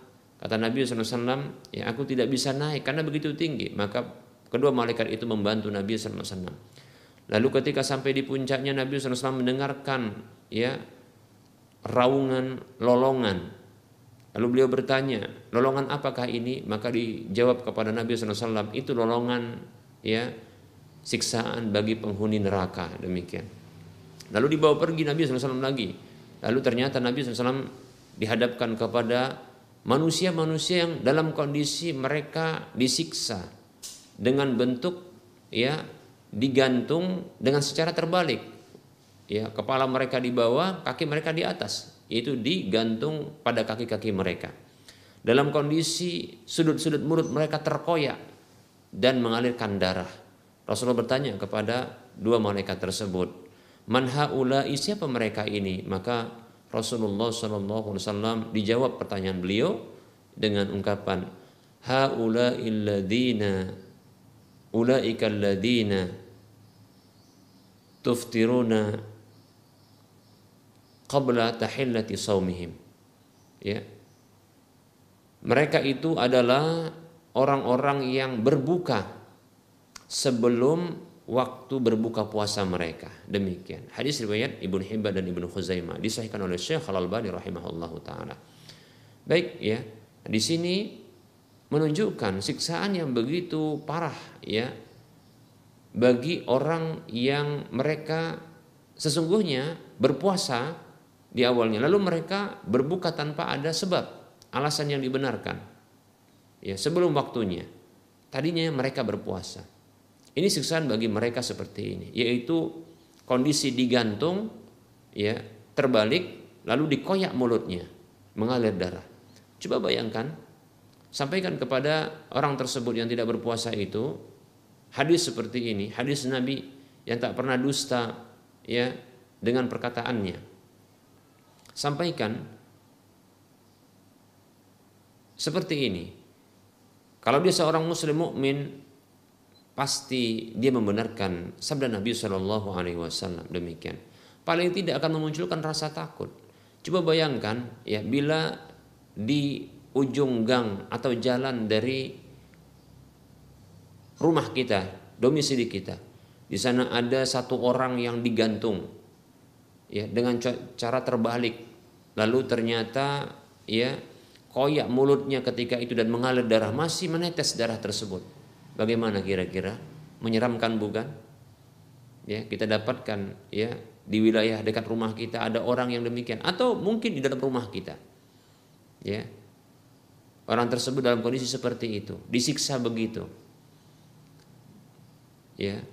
Kata Nabi SAW, ya aku tidak bisa naik karena begitu tinggi. Maka kedua malaikat itu membantu Nabi SAW. Lalu ketika sampai di puncaknya Nabi SAW mendengarkan ya raungan lolongan. Lalu beliau bertanya, lolongan apakah ini? Maka dijawab kepada Nabi SAW, itu lolongan ya siksaan bagi penghuni neraka demikian. Lalu dibawa pergi Nabi SAW lagi. Lalu ternyata Nabi SAW dihadapkan kepada manusia-manusia yang dalam kondisi mereka disiksa dengan bentuk ya digantung dengan secara terbalik ya kepala mereka di bawah kaki mereka di atas itu digantung pada kaki-kaki mereka dalam kondisi sudut-sudut mulut mereka terkoyak dan mengalirkan darah Rasulullah bertanya kepada dua malaikat tersebut man haula'i siapa mereka ini? Maka Rasulullah Shallallahu Alaihi Wasallam dijawab pertanyaan beliau dengan ungkapan haula illadina ulaika alladina tuftiruna qabla tahillati saumihim. Ya. Mereka itu adalah orang-orang yang berbuka sebelum waktu berbuka puasa mereka. Demikian. Hadis riwayat Ibnu Hibban dan Ibnu Khuzaimah disahihkan oleh Syekh Al-Albani rahimahullahu taala. Baik ya. Di sini menunjukkan siksaan yang begitu parah ya bagi orang yang mereka sesungguhnya berpuasa di awalnya lalu mereka berbuka tanpa ada sebab alasan yang dibenarkan ya sebelum waktunya tadinya mereka berpuasa ini siksaan bagi mereka seperti ini, yaitu kondisi digantung, ya terbalik, lalu dikoyak mulutnya, mengalir darah. Coba bayangkan, sampaikan kepada orang tersebut yang tidak berpuasa itu hadis seperti ini, hadis Nabi yang tak pernah dusta, ya dengan perkataannya. Sampaikan seperti ini. Kalau dia seorang muslim mukmin pasti dia membenarkan sabda Nabi Shallallahu Alaihi Wasallam demikian. Paling tidak akan memunculkan rasa takut. Coba bayangkan ya bila di ujung gang atau jalan dari rumah kita, domisili kita, di sana ada satu orang yang digantung ya dengan cara terbalik. Lalu ternyata ya koyak mulutnya ketika itu dan mengalir darah masih menetes darah tersebut Bagaimana kira-kira? Menyeramkan bukan? Ya, kita dapatkan ya di wilayah dekat rumah kita ada orang yang demikian atau mungkin di dalam rumah kita. Ya. Orang tersebut dalam kondisi seperti itu, disiksa begitu. Ya.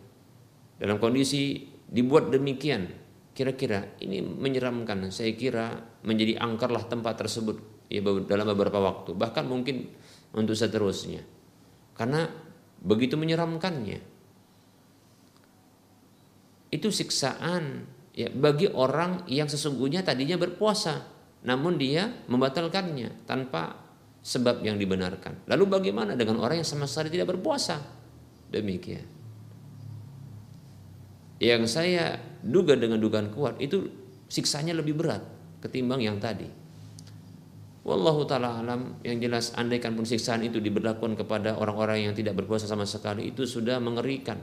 Dalam kondisi dibuat demikian, kira-kira ini menyeramkan. Saya kira menjadi angkerlah tempat tersebut ya dalam beberapa waktu, bahkan mungkin untuk seterusnya. Karena begitu menyeramkannya. Itu siksaan ya bagi orang yang sesungguhnya tadinya berpuasa, namun dia membatalkannya tanpa sebab yang dibenarkan. Lalu bagaimana dengan orang yang sama sekali tidak berpuasa? Demikian. Yang saya duga dengan dugaan kuat itu siksanya lebih berat ketimbang yang tadi. Wallahu taala alam yang jelas andaikan pun siksaan itu diberlakukan kepada orang-orang yang tidak berpuasa sama sekali itu sudah mengerikan.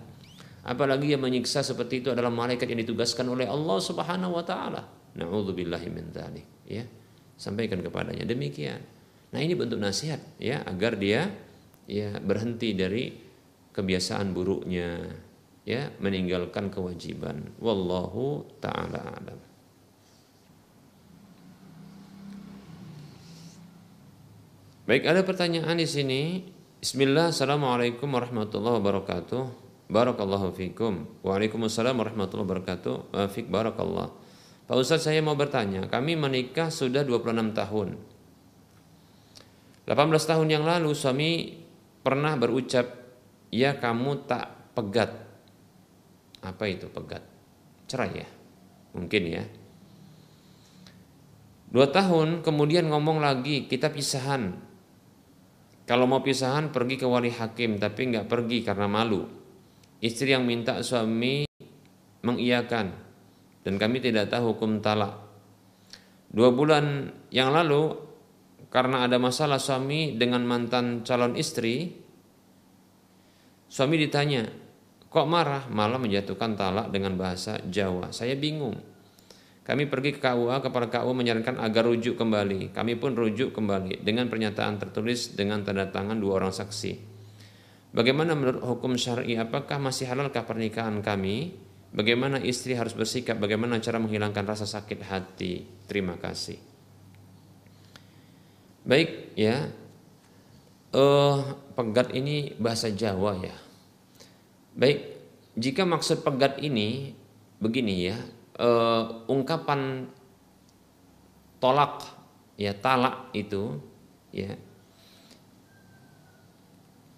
Apalagi yang menyiksa seperti itu adalah malaikat yang ditugaskan oleh Allah Subhanahu wa taala. Nauzubillahi min dzalik, ya. Sampaikan kepadanya demikian. Nah, ini bentuk nasihat ya agar dia ya berhenti dari kebiasaan buruknya ya meninggalkan kewajiban. Wallahu taala alam. Baik, ada pertanyaan di sini. Bismillah, Assalamualaikum warahmatullahi wabarakatuh. Barakallahu fikum. Waalaikumsalam warahmatullahi wabarakatuh. Wafik barakallah. Pak Ustaz saya mau bertanya, kami menikah sudah 26 tahun. 18 tahun yang lalu suami pernah berucap, "Ya kamu tak pegat." Apa itu pegat? Cerai ya? Mungkin ya. Dua tahun kemudian ngomong lagi, kita pisahan. Kalau mau pisahan pergi ke wali hakim, tapi nggak pergi karena malu. Istri yang minta suami mengiyakan dan kami tidak tahu hukum talak. Dua bulan yang lalu karena ada masalah suami dengan mantan calon istri, suami ditanya, kok marah? Malah menjatuhkan talak dengan bahasa Jawa. Saya bingung. Kami pergi ke KUA, kepala KUA menyarankan agar rujuk kembali. Kami pun rujuk kembali dengan pernyataan tertulis dengan tanda tangan dua orang saksi. Bagaimana menurut hukum syar'i? Apakah masih halalkah pernikahan kami? Bagaimana istri harus bersikap? Bagaimana cara menghilangkan rasa sakit hati? Terima kasih. Baik ya, uh, pegat ini bahasa Jawa ya. Baik, jika maksud pegat ini begini ya, uh, ungkapan tolak ya talak itu ya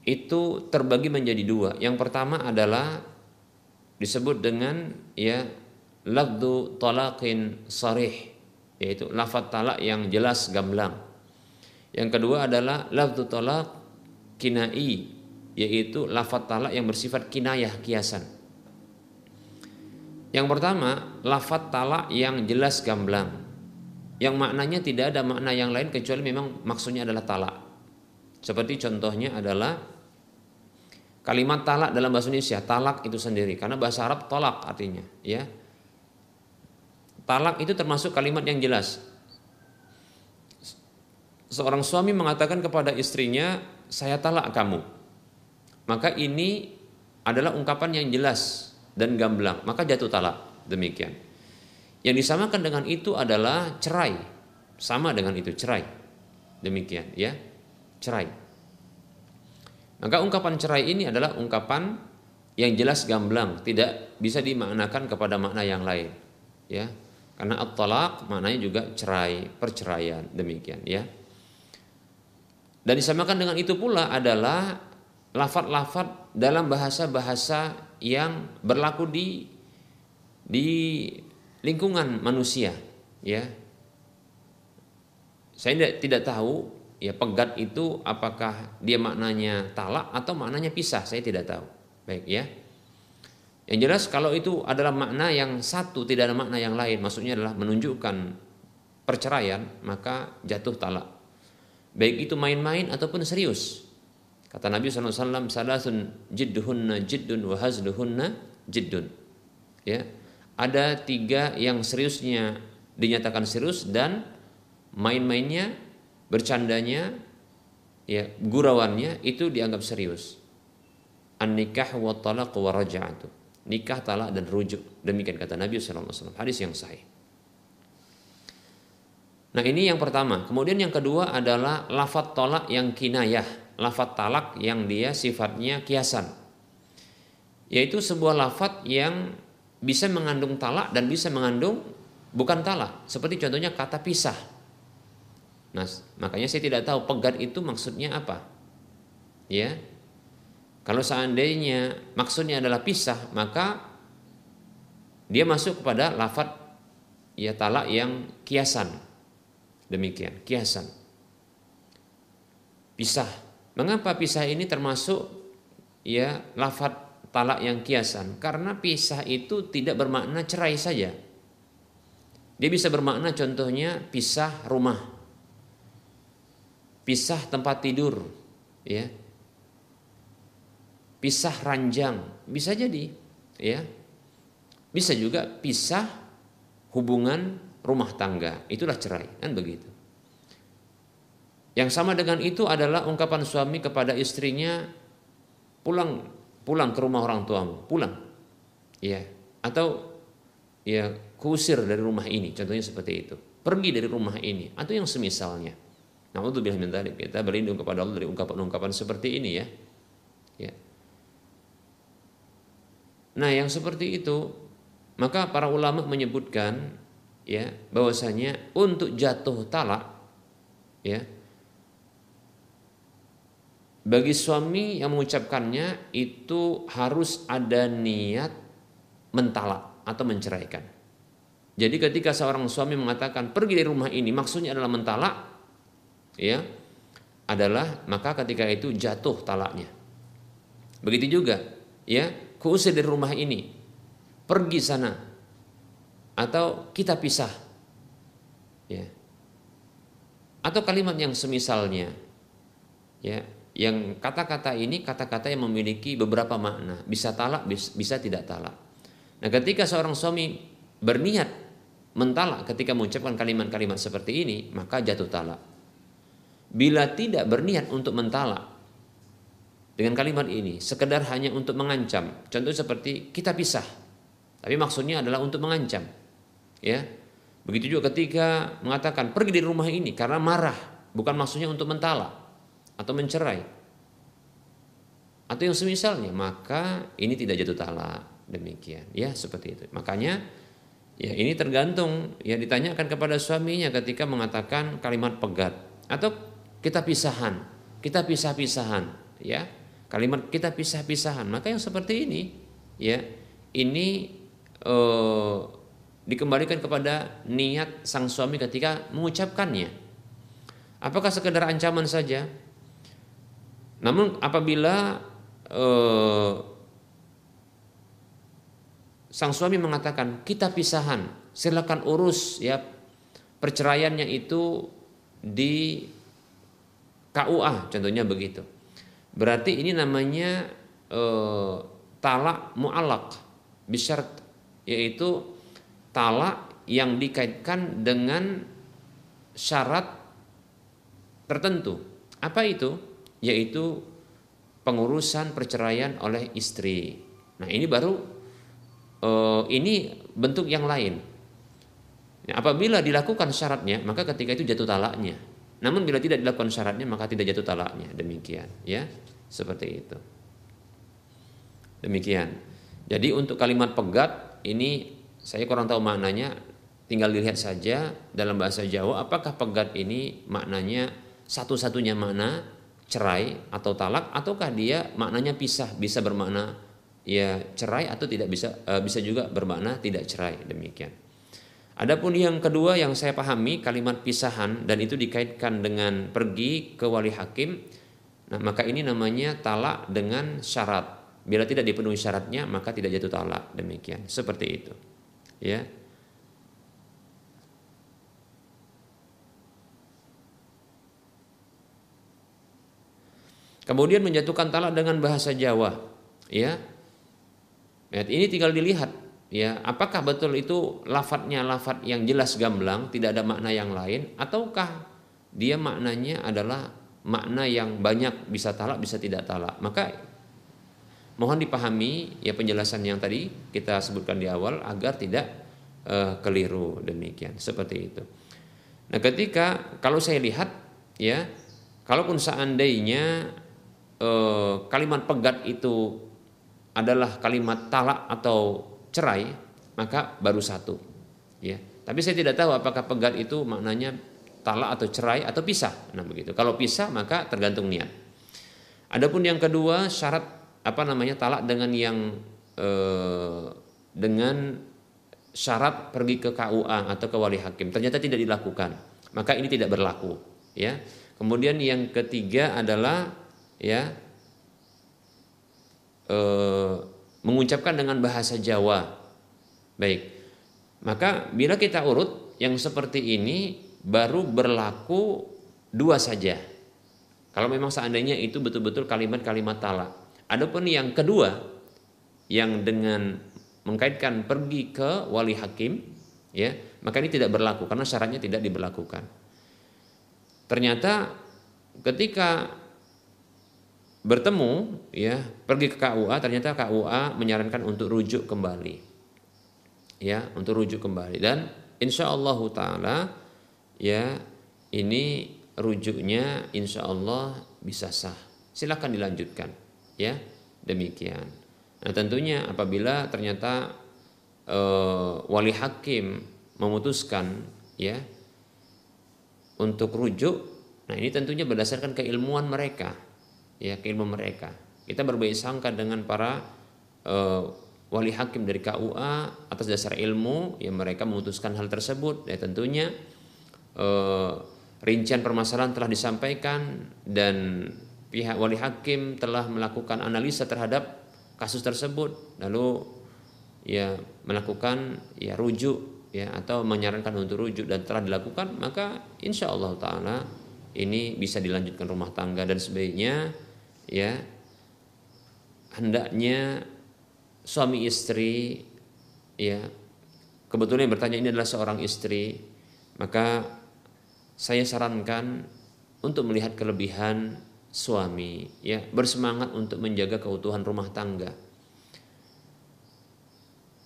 itu terbagi menjadi dua. Yang pertama adalah disebut dengan ya lafdu talaqin sarih yaitu lafaz talak yang jelas gamblang yang kedua adalah lafzu talak kinai yaitu lafaz talak yang bersifat kinayah kiasan. Yang pertama, lafaz talak yang jelas gamblang. Yang maknanya tidak ada makna yang lain kecuali memang maksudnya adalah talak. Seperti contohnya adalah kalimat talak dalam bahasa Indonesia, talak itu sendiri karena bahasa Arab tolak artinya, ya. Talak itu termasuk kalimat yang jelas seorang suami mengatakan kepada istrinya, "Saya talak kamu." Maka ini adalah ungkapan yang jelas dan gamblang, maka jatuh talak. Demikian. Yang disamakan dengan itu adalah cerai. Sama dengan itu cerai. Demikian, ya. Cerai. Maka ungkapan cerai ini adalah ungkapan yang jelas gamblang, tidak bisa dimaknakan kepada makna yang lain, ya. Karena at-talaq maknanya juga cerai, perceraian, demikian, ya. Dan disamakan dengan itu pula adalah lafat-lafat dalam bahasa-bahasa yang berlaku di di lingkungan manusia, ya. Saya tidak, tidak tahu ya pegat itu apakah dia maknanya talak atau maknanya pisah, saya tidak tahu. Baik ya. Yang jelas kalau itu adalah makna yang satu, tidak ada makna yang lain, maksudnya adalah menunjukkan perceraian, maka jatuh talak baik itu main-main ataupun serius. Kata Nabi SAW, salasun jidduhunna jiddun wa hazluhunna jiddun. Ya, ada tiga yang seriusnya dinyatakan serius dan main-mainnya, bercandanya, ya gurawannya itu dianggap serius. An-nikah wa talaq wa raja'atu. Nikah, talak dan rujuk. Demikian kata Nabi SAW. Hadis yang sahih. Nah ini yang pertama. Kemudian yang kedua adalah lafat tolak yang kinayah. Lafat talak yang dia sifatnya kiasan. Yaitu sebuah lafat yang bisa mengandung talak dan bisa mengandung bukan talak. Seperti contohnya kata pisah. Nah makanya saya tidak tahu pegat itu maksudnya apa. Ya, kalau seandainya maksudnya adalah pisah, maka dia masuk kepada lafat ya talak yang kiasan. Demikian, kiasan. Pisah. Mengapa pisah ini termasuk ya lafat talak yang kiasan? Karena pisah itu tidak bermakna cerai saja. Dia bisa bermakna contohnya pisah rumah. Pisah tempat tidur, ya. Pisah ranjang, bisa jadi, ya. Bisa juga pisah hubungan rumah tangga. Itulah cerai, kan begitu. Yang sama dengan itu adalah ungkapan suami kepada istrinya pulang pulang ke rumah orang tuamu, pulang. Ya, atau ya kusir dari rumah ini, contohnya seperti itu. Pergi dari rumah ini atau yang semisalnya. Nah, untuk bilang kita berlindung kepada Allah dari ungkapan-ungkapan seperti ini ya. Ya. Nah, yang seperti itu maka para ulama menyebutkan ya bahwasanya untuk jatuh talak ya bagi suami yang mengucapkannya itu harus ada niat mentalak atau menceraikan. Jadi ketika seorang suami mengatakan pergi dari rumah ini maksudnya adalah mentalak ya adalah maka ketika itu jatuh talaknya. Begitu juga ya kuusir dari rumah ini pergi sana atau kita pisah ya atau kalimat yang semisalnya ya yang kata-kata ini kata-kata yang memiliki beberapa makna, bisa talak, bisa tidak talak. Nah, ketika seorang suami berniat mentalak ketika mengucapkan kalimat-kalimat seperti ini, maka jatuh talak. Bila tidak berniat untuk mentalak dengan kalimat ini, sekedar hanya untuk mengancam, contoh seperti kita pisah, tapi maksudnya adalah untuk mengancam, ya. Begitu juga ketika mengatakan pergi dari rumah ini karena marah, bukan maksudnya untuk mentalak atau mencerai. Atau yang semisalnya maka ini tidak jatuh talak demikian. Ya seperti itu. Makanya ya ini tergantung. Ya ditanyakan kepada suaminya ketika mengatakan kalimat pegat. Atau kita pisahan. Kita pisah-pisahan. Ya kalimat kita pisah-pisahan. Maka yang seperti ini ya ini eh, dikembalikan kepada niat sang suami ketika mengucapkannya. Apakah sekedar ancaman saja namun apabila eh, sang suami mengatakan kita pisahan, silakan urus ya perceraiannya itu di KUA contohnya begitu. Berarti ini namanya eh, talak mu'alak bisyarat yaitu talak yang dikaitkan dengan syarat tertentu. Apa itu? Yaitu pengurusan perceraian oleh istri. Nah ini baru uh, ini bentuk yang lain. Nah, apabila dilakukan syaratnya maka ketika itu jatuh talaknya. Namun bila tidak dilakukan syaratnya maka tidak jatuh talaknya. Demikian ya seperti itu. Demikian. Jadi untuk kalimat pegat ini saya kurang tahu maknanya. Tinggal dilihat saja dalam bahasa Jawa apakah pegat ini maknanya satu-satunya makna cerai atau talak ataukah dia maknanya pisah bisa bermakna ya cerai atau tidak bisa uh, bisa juga bermakna tidak cerai demikian. Adapun yang kedua yang saya pahami kalimat pisahan dan itu dikaitkan dengan pergi ke wali hakim. Nah, maka ini namanya talak dengan syarat. Bila tidak dipenuhi syaratnya maka tidak jatuh talak demikian. Seperti itu. Ya. Kemudian menjatuhkan talak dengan bahasa Jawa, ya. Ini tinggal dilihat, ya. Apakah betul itu lafadznya lafadz yang jelas gamblang, tidak ada makna yang lain, ataukah dia maknanya adalah makna yang banyak bisa talak bisa tidak talak. Maka mohon dipahami ya penjelasan yang tadi kita sebutkan di awal agar tidak uh, keliru demikian seperti itu. Nah, ketika kalau saya lihat ya, kalaupun seandainya eh, kalimat pegat itu adalah kalimat talak atau cerai, maka baru satu. Ya. Tapi saya tidak tahu apakah pegat itu maknanya talak atau cerai atau pisah. Nah begitu. Kalau pisah maka tergantung niat. Adapun yang kedua syarat apa namanya talak dengan yang eh, dengan syarat pergi ke KUA atau ke wali hakim ternyata tidak dilakukan maka ini tidak berlaku ya kemudian yang ketiga adalah ya e, mengucapkan dengan bahasa Jawa. Baik. Maka bila kita urut yang seperti ini baru berlaku dua saja. Kalau memang seandainya itu betul-betul kalimat-kalimat talak. Adapun yang kedua yang dengan mengkaitkan pergi ke wali hakim ya, maka ini tidak berlaku karena syaratnya tidak diberlakukan. Ternyata ketika bertemu ya pergi ke KUA ternyata KUA menyarankan untuk rujuk kembali. Ya untuk rujuk kembali. Dan insya Allah taala ya ini rujuknya insya Allah bisa sah. Silakan dilanjutkan ya demikian. Nah tentunya apabila ternyata e, wali hakim memutuskan ya untuk rujuk nah ini tentunya berdasarkan keilmuan mereka ya keilmu mereka. Kita berbaik sangka dengan para uh, wali hakim dari KUA atas dasar ilmu yang mereka memutuskan hal tersebut. Ya tentunya uh, rincian permasalahan telah disampaikan dan pihak wali hakim telah melakukan analisa terhadap kasus tersebut lalu ya melakukan ya rujuk ya atau menyarankan untuk rujuk dan telah dilakukan maka insya Allah taala ini bisa dilanjutkan rumah tangga dan sebaiknya ya. Hendaknya suami istri ya kebetulan yang bertanya ini adalah seorang istri maka saya sarankan untuk melihat kelebihan suami ya bersemangat untuk menjaga keutuhan rumah tangga.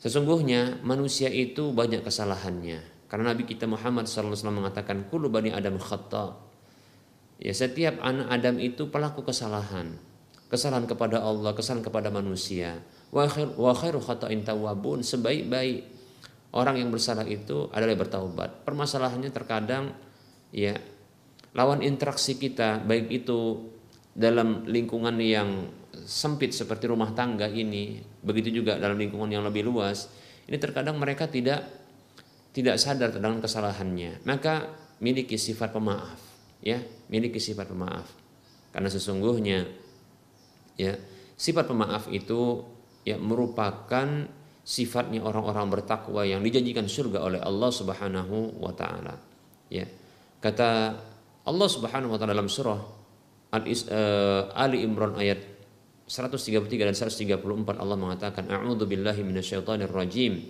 Sesungguhnya manusia itu banyak kesalahannya. Karena Nabi kita Muhammad SAW mengatakan kullu bani adam khata ya setiap anak Adam itu pelaku kesalahan. Kesalahan kepada Allah kesalahan kepada manusia. Wa khairu khata'in tawabun sebaik-baik orang yang bersalah itu adalah bertaubat. Permasalahannya terkadang ya lawan interaksi kita baik itu dalam lingkungan yang sempit seperti rumah tangga ini, begitu juga dalam lingkungan yang lebih luas, ini terkadang mereka tidak tidak sadar tentang kesalahannya. Maka miliki sifat pemaaf, ya, miliki sifat pemaaf. Karena sesungguhnya ya, sifat pemaaf itu ya merupakan sifatnya orang-orang bertakwa yang dijanjikan surga oleh Allah Subhanahu wa taala. Ya. Kata Allah Subhanahu wa taala dalam surah uh, Ali Imran ayat 133 dan 134 Allah mengatakan A'udzu billahi minasyaitonir rajim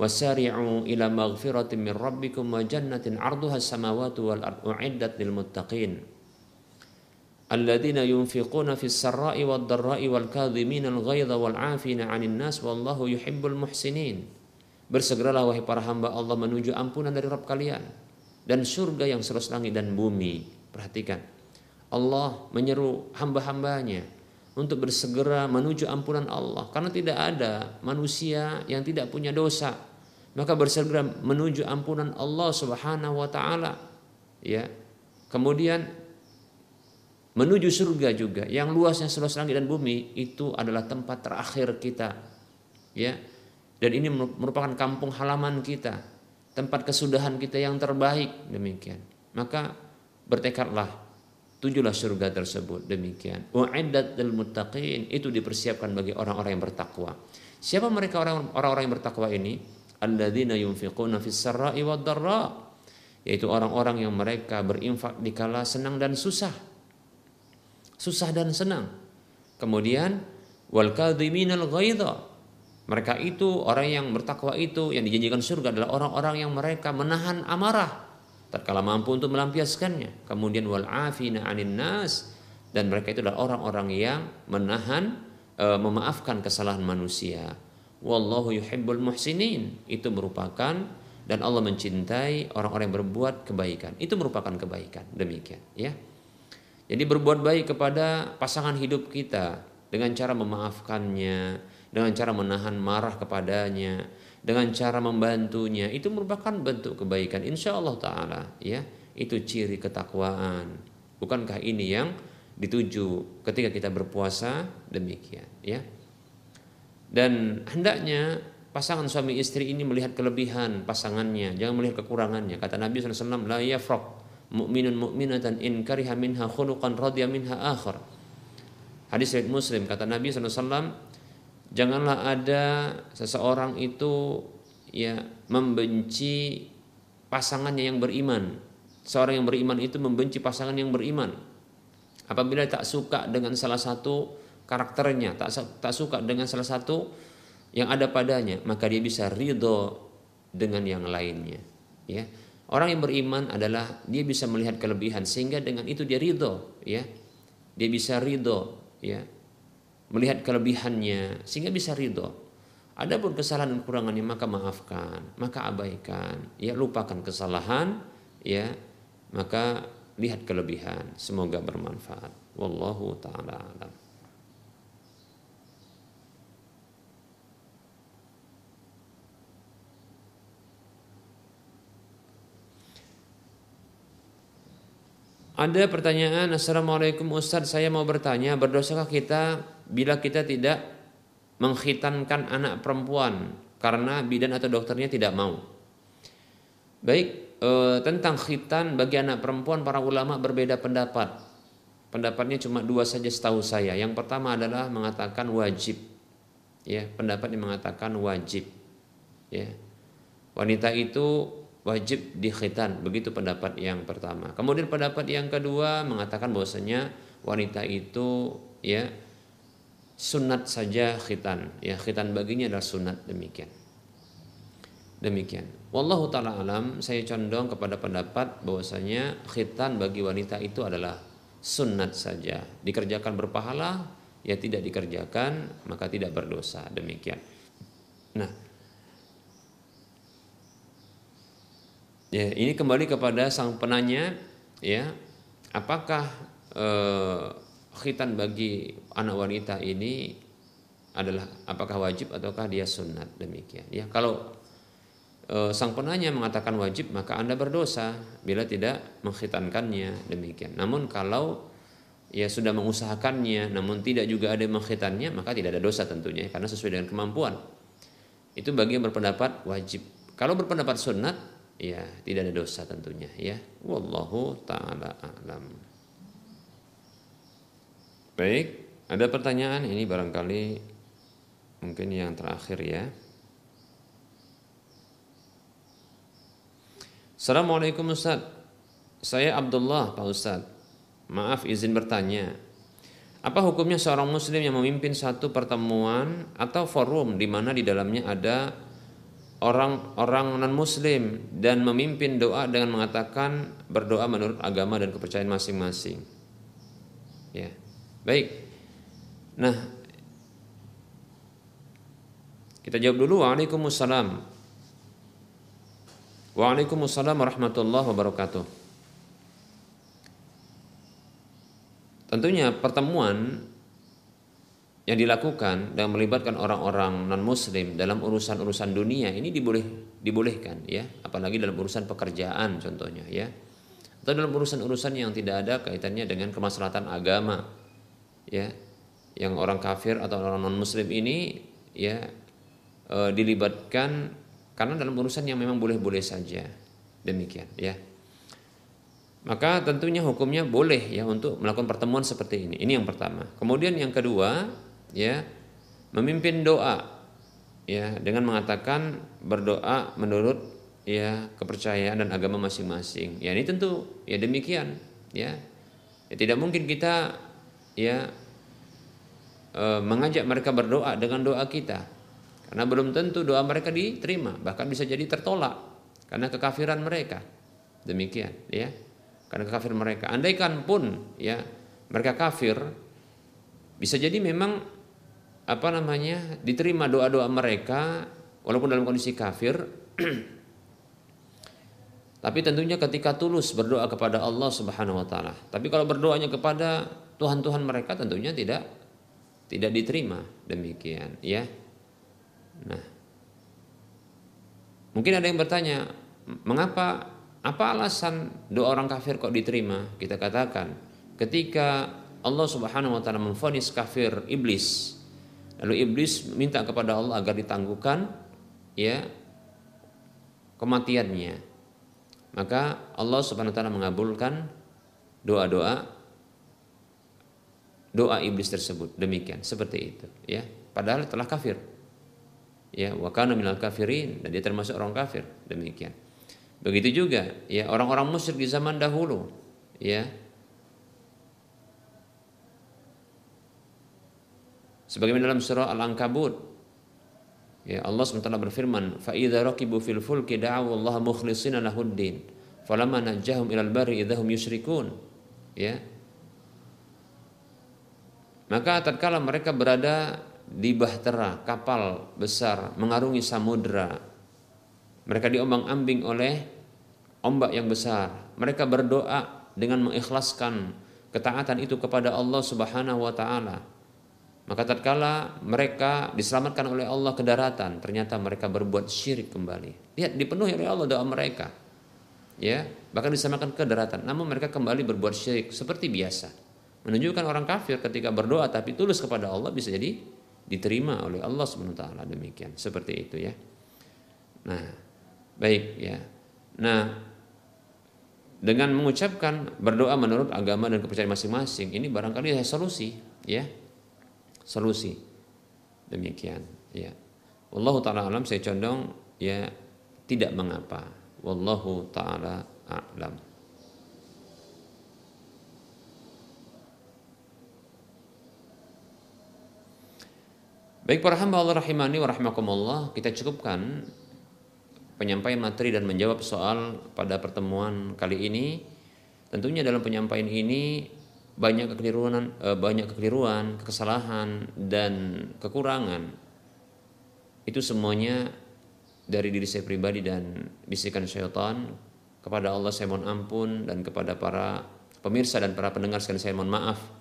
wasari'u ila maghfiratin min rabbikum wa jannatin 'arduha as-samawati wal ardu u'iddat lil muttaqin alladzina yunfiquna fis sarra'i wad dharra'i wal kadhimina al ghaidha wal 'afina 'anil nas wallahu yuhibbul muhsinin Bersegeralah wahai para hamba Allah menuju ampunan dari Rabb kalian dan surga yang seluas langit dan bumi. Perhatikan. Allah menyeru hamba-hambanya untuk bersegera menuju ampunan Allah karena tidak ada manusia yang tidak punya dosa maka bersegera menuju ampunan Allah Subhanahu wa taala. Ya. Kemudian menuju surga juga. Yang luasnya seluas langit dan bumi itu adalah tempat terakhir kita. Ya. Dan ini merupakan kampung halaman kita. Tempat kesudahan kita yang terbaik. Demikian. Maka bertekadlah tujulah surga tersebut. Demikian. Uiddat muttaqin. Itu dipersiapkan bagi orang-orang yang bertakwa. Siapa mereka orang-orang yang bertakwa ini alladzina yunfiquna fis wad yaitu orang-orang yang mereka berinfak di kala senang dan susah susah dan senang kemudian wal ghaidha mereka itu orang yang bertakwa itu yang dijanjikan surga adalah orang-orang yang mereka menahan amarah tatkala mampu untuk melampiaskannya. Kemudian wal afina anin nas dan mereka itu adalah orang-orang yang menahan e, memaafkan kesalahan manusia. Wallahu yuhibbul muhsinin. Itu merupakan dan Allah mencintai orang-orang yang berbuat kebaikan. Itu merupakan kebaikan. Demikian, ya. Jadi berbuat baik kepada pasangan hidup kita dengan cara memaafkannya, dengan cara menahan marah kepadanya, dengan cara membantunya itu merupakan bentuk kebaikan insya Allah taala ya itu ciri ketakwaan bukankah ini yang dituju ketika kita berpuasa demikian ya dan hendaknya pasangan suami istri ini melihat kelebihan pasangannya jangan melihat kekurangannya kata Nabi SAW la yafraq mu'minun mu'minatan in kariha minha khuluqan radhiya minha akhar hadis riwayat Muslim kata Nabi SAW Janganlah ada seseorang itu ya membenci pasangannya yang beriman. Seorang yang beriman itu membenci pasangan yang beriman. Apabila tak suka dengan salah satu karakternya, tak tak suka dengan salah satu yang ada padanya, maka dia bisa ridho dengan yang lainnya. Ya, orang yang beriman adalah dia bisa melihat kelebihan sehingga dengan itu dia ridho. Ya, dia bisa ridho. Ya, melihat kelebihannya sehingga bisa ridho. Adapun kesalahan dan kekurangannya maka maafkan, maka abaikan, ya lupakan kesalahan, ya maka lihat kelebihan. Semoga bermanfaat. Wallahu taala alam. Ada pertanyaan, Assalamualaikum Ustadz, saya mau bertanya, berdosakah kita bila kita tidak menghitankan anak perempuan karena bidan atau dokternya tidak mau? Baik, e, tentang khitan bagi anak perempuan para ulama berbeda pendapat. Pendapatnya cuma dua saja setahu saya. Yang pertama adalah mengatakan wajib. Ya, pendapat yang mengatakan wajib. Ya. Wanita itu wajib dikhitan. Begitu pendapat yang pertama. Kemudian pendapat yang kedua mengatakan bahwasanya wanita itu ya sunat saja khitan. Ya, khitan baginya adalah sunat demikian. Demikian. Wallahu taala alam, saya condong kepada pendapat bahwasanya khitan bagi wanita itu adalah sunat saja. Dikerjakan berpahala, ya tidak dikerjakan maka tidak berdosa. Demikian. Nah, Ya, ini kembali kepada sang penanya ya, apakah eh, khitan bagi anak wanita ini adalah apakah wajib ataukah dia sunat demikian. Ya kalau e, sang penanya mengatakan wajib maka anda berdosa bila tidak mengkhitankannya. Demikian. Namun kalau ya sudah mengusahakannya namun tidak juga ada mengkhitannya maka tidak ada dosa tentunya karena sesuai dengan kemampuan. Itu bagi yang berpendapat wajib. Kalau berpendapat sunat ya tidak ada dosa tentunya ya. Wallahu taala alam. Baik ada pertanyaan? Ini barangkali mungkin yang terakhir ya. Assalamualaikum Ustaz. Saya Abdullah Pak Ustaz. Maaf izin bertanya. Apa hukumnya seorang muslim yang memimpin satu pertemuan atau forum di mana di dalamnya ada orang-orang non-muslim dan memimpin doa dengan mengatakan berdoa menurut agama dan kepercayaan masing-masing. Ya. Baik. Nah, kita jawab dulu Waalaikumsalam. Waalaikumsalam warahmatullahi wabarakatuh. Tentunya pertemuan yang dilakukan dan melibatkan orang-orang non muslim dalam urusan-urusan dunia ini diboleh dibolehkan ya. Apalagi dalam urusan pekerjaan contohnya ya. Atau dalam urusan-urusan yang tidak ada kaitannya dengan kemaslahatan agama ya. Yang orang kafir atau orang non muslim ini ya e, dilibatkan karena dalam urusan yang memang boleh-boleh saja. Demikian ya. Maka tentunya hukumnya boleh ya untuk melakukan pertemuan seperti ini. Ini yang pertama. Kemudian yang kedua ya memimpin doa ya dengan mengatakan berdoa menurut ya kepercayaan dan agama masing-masing. Ya ini tentu ya demikian ya. ya tidak mungkin kita ya e, mengajak mereka berdoa dengan doa kita karena belum tentu doa mereka diterima bahkan bisa jadi tertolak karena kekafiran mereka demikian ya karena kekafiran mereka andaikan pun ya mereka kafir bisa jadi memang apa namanya diterima doa-doa mereka walaupun dalam kondisi kafir tapi tentunya ketika tulus berdoa kepada Allah Subhanahu wa taala. Tapi kalau berdoanya kepada Tuhan-tuhan mereka tentunya tidak tidak diterima demikian ya. Nah. Mungkin ada yang bertanya, mengapa apa alasan doa orang kafir kok diterima? Kita katakan ketika Allah Subhanahu wa taala memfonis kafir iblis Lalu iblis minta kepada Allah agar ditangguhkan ya kematiannya. Maka Allah Subhanahu wa taala mengabulkan doa-doa doa iblis tersebut. Demikian, seperti itu, ya. Padahal telah kafir. Ya, wa kana minal kafirin dan dia termasuk orang kafir. Demikian. Begitu juga ya orang-orang musyrik di zaman dahulu, ya, Sebagaimana dalam surah Al-Ankabut. Ya Allah SWT berfirman idza raqibu fil fulki da'u Allah mukhlishina lahuddin falamma najahum ilal barri idahum yusyrikun ya. Maka tatkala mereka berada di bahtera kapal besar mengarungi samudra mereka diombang-ambing oleh ombak yang besar. Mereka berdoa dengan mengikhlaskan ketaatan itu kepada Allah Subhanahu wa taala maka tatkala mereka diselamatkan oleh Allah ke daratan, ternyata mereka berbuat syirik kembali. Lihat dipenuhi oleh Allah doa mereka. ya bahkan disamakan kedaratan namun mereka kembali berbuat syirik seperti biasa. Menunjukkan orang kafir ketika berdoa tapi tulus kepada Allah bisa jadi diterima oleh Allah Subhanahu wa taala. Demikian. Seperti itu ya. Nah baik ya. Nah dengan mengucapkan berdoa menurut agama dan kepercayaan masing-masing ini barangkali solusi ya solusi. Demikian ya. Wallahu taala alam saya condong ya tidak mengapa. Wallahu taala a'lam. Baik para hamba Allah rahimani wa rahmakumullah, kita cukupkan penyampaian materi dan menjawab soal pada pertemuan kali ini. Tentunya dalam penyampaian ini banyak kekeliruan, eh, banyak kekeliruan, kesalahan dan kekurangan. Itu semuanya dari diri saya pribadi dan bisikan syaitan kepada Allah saya mohon ampun dan kepada para pemirsa dan para pendengar sekalian saya mohon maaf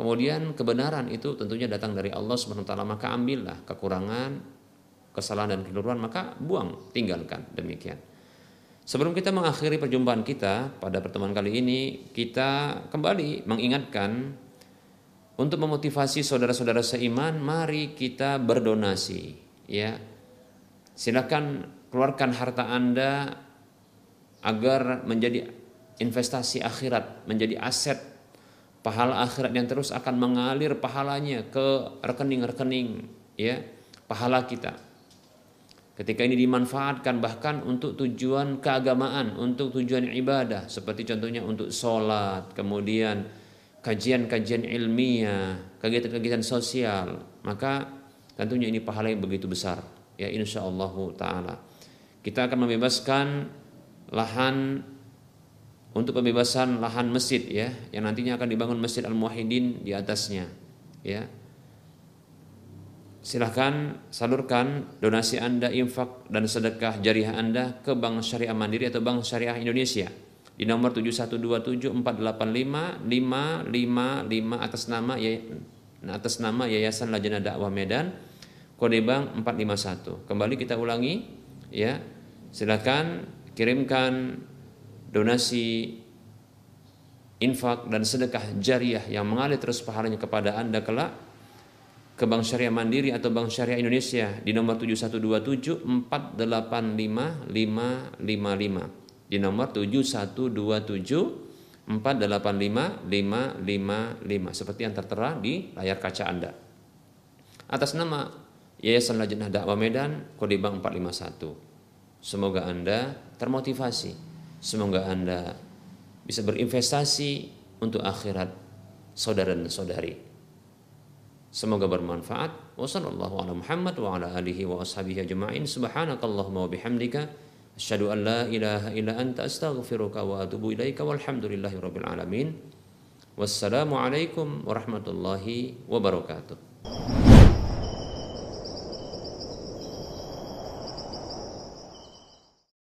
Kemudian kebenaran itu tentunya datang dari Allah Subhanahu wa taala, maka ambillah kekurangan, kesalahan dan keliruan maka buang, tinggalkan demikian. Sebelum kita mengakhiri perjumpaan kita pada pertemuan kali ini, kita kembali mengingatkan untuk memotivasi saudara-saudara seiman, mari kita berdonasi, ya. Silakan keluarkan harta Anda agar menjadi investasi akhirat, menjadi aset pahala akhirat yang terus akan mengalir pahalanya ke rekening-rekening ya pahala kita ketika ini dimanfaatkan bahkan untuk tujuan keagamaan untuk tujuan ibadah seperti contohnya untuk sholat kemudian kajian-kajian ilmiah kegiatan-kegiatan sosial maka tentunya ini pahala yang begitu besar. Ya insya Allah taala. Kita akan membebaskan lahan untuk pembebasan lahan masjid ya yang nantinya akan dibangun Masjid Al Muwahhidin di atasnya ya silahkan salurkan donasi Anda infak dan sedekah jariah Anda ke Bank Syariah Mandiri atau Bank Syariah Indonesia. Di nomor 71274855555 atas nama ya atas nama Yayasan Lajnah Dakwah Medan kode bank 451 kembali kita ulangi ya. Silakan kirimkan donasi infak dan sedekah jariah yang mengalir terus pahalanya kepada Anda kelak ke Bank Syariah Mandiri atau Bank Syariah Indonesia di nomor 7127 485 555 di nomor 7127 485 555 seperti yang tertera di layar kaca Anda. Atas nama Yayasan Lajnah Dakwah Medan kode bank 451. Semoga Anda termotivasi Semoga Anda bisa berinvestasi untuk akhirat saudara dan saudari. Semoga bermanfaat. Wassalamualaikum ala Muhammad wa ala alihi wa ashabihi ajma'in. Subhanakallahumma wa bihamdika asyhadu an la ilaha illa anta astaghfiruka wa atubu ilaika walhamdulillahi rabbil alamin. Wassalamualaikum warahmatullahi wabarakatuh.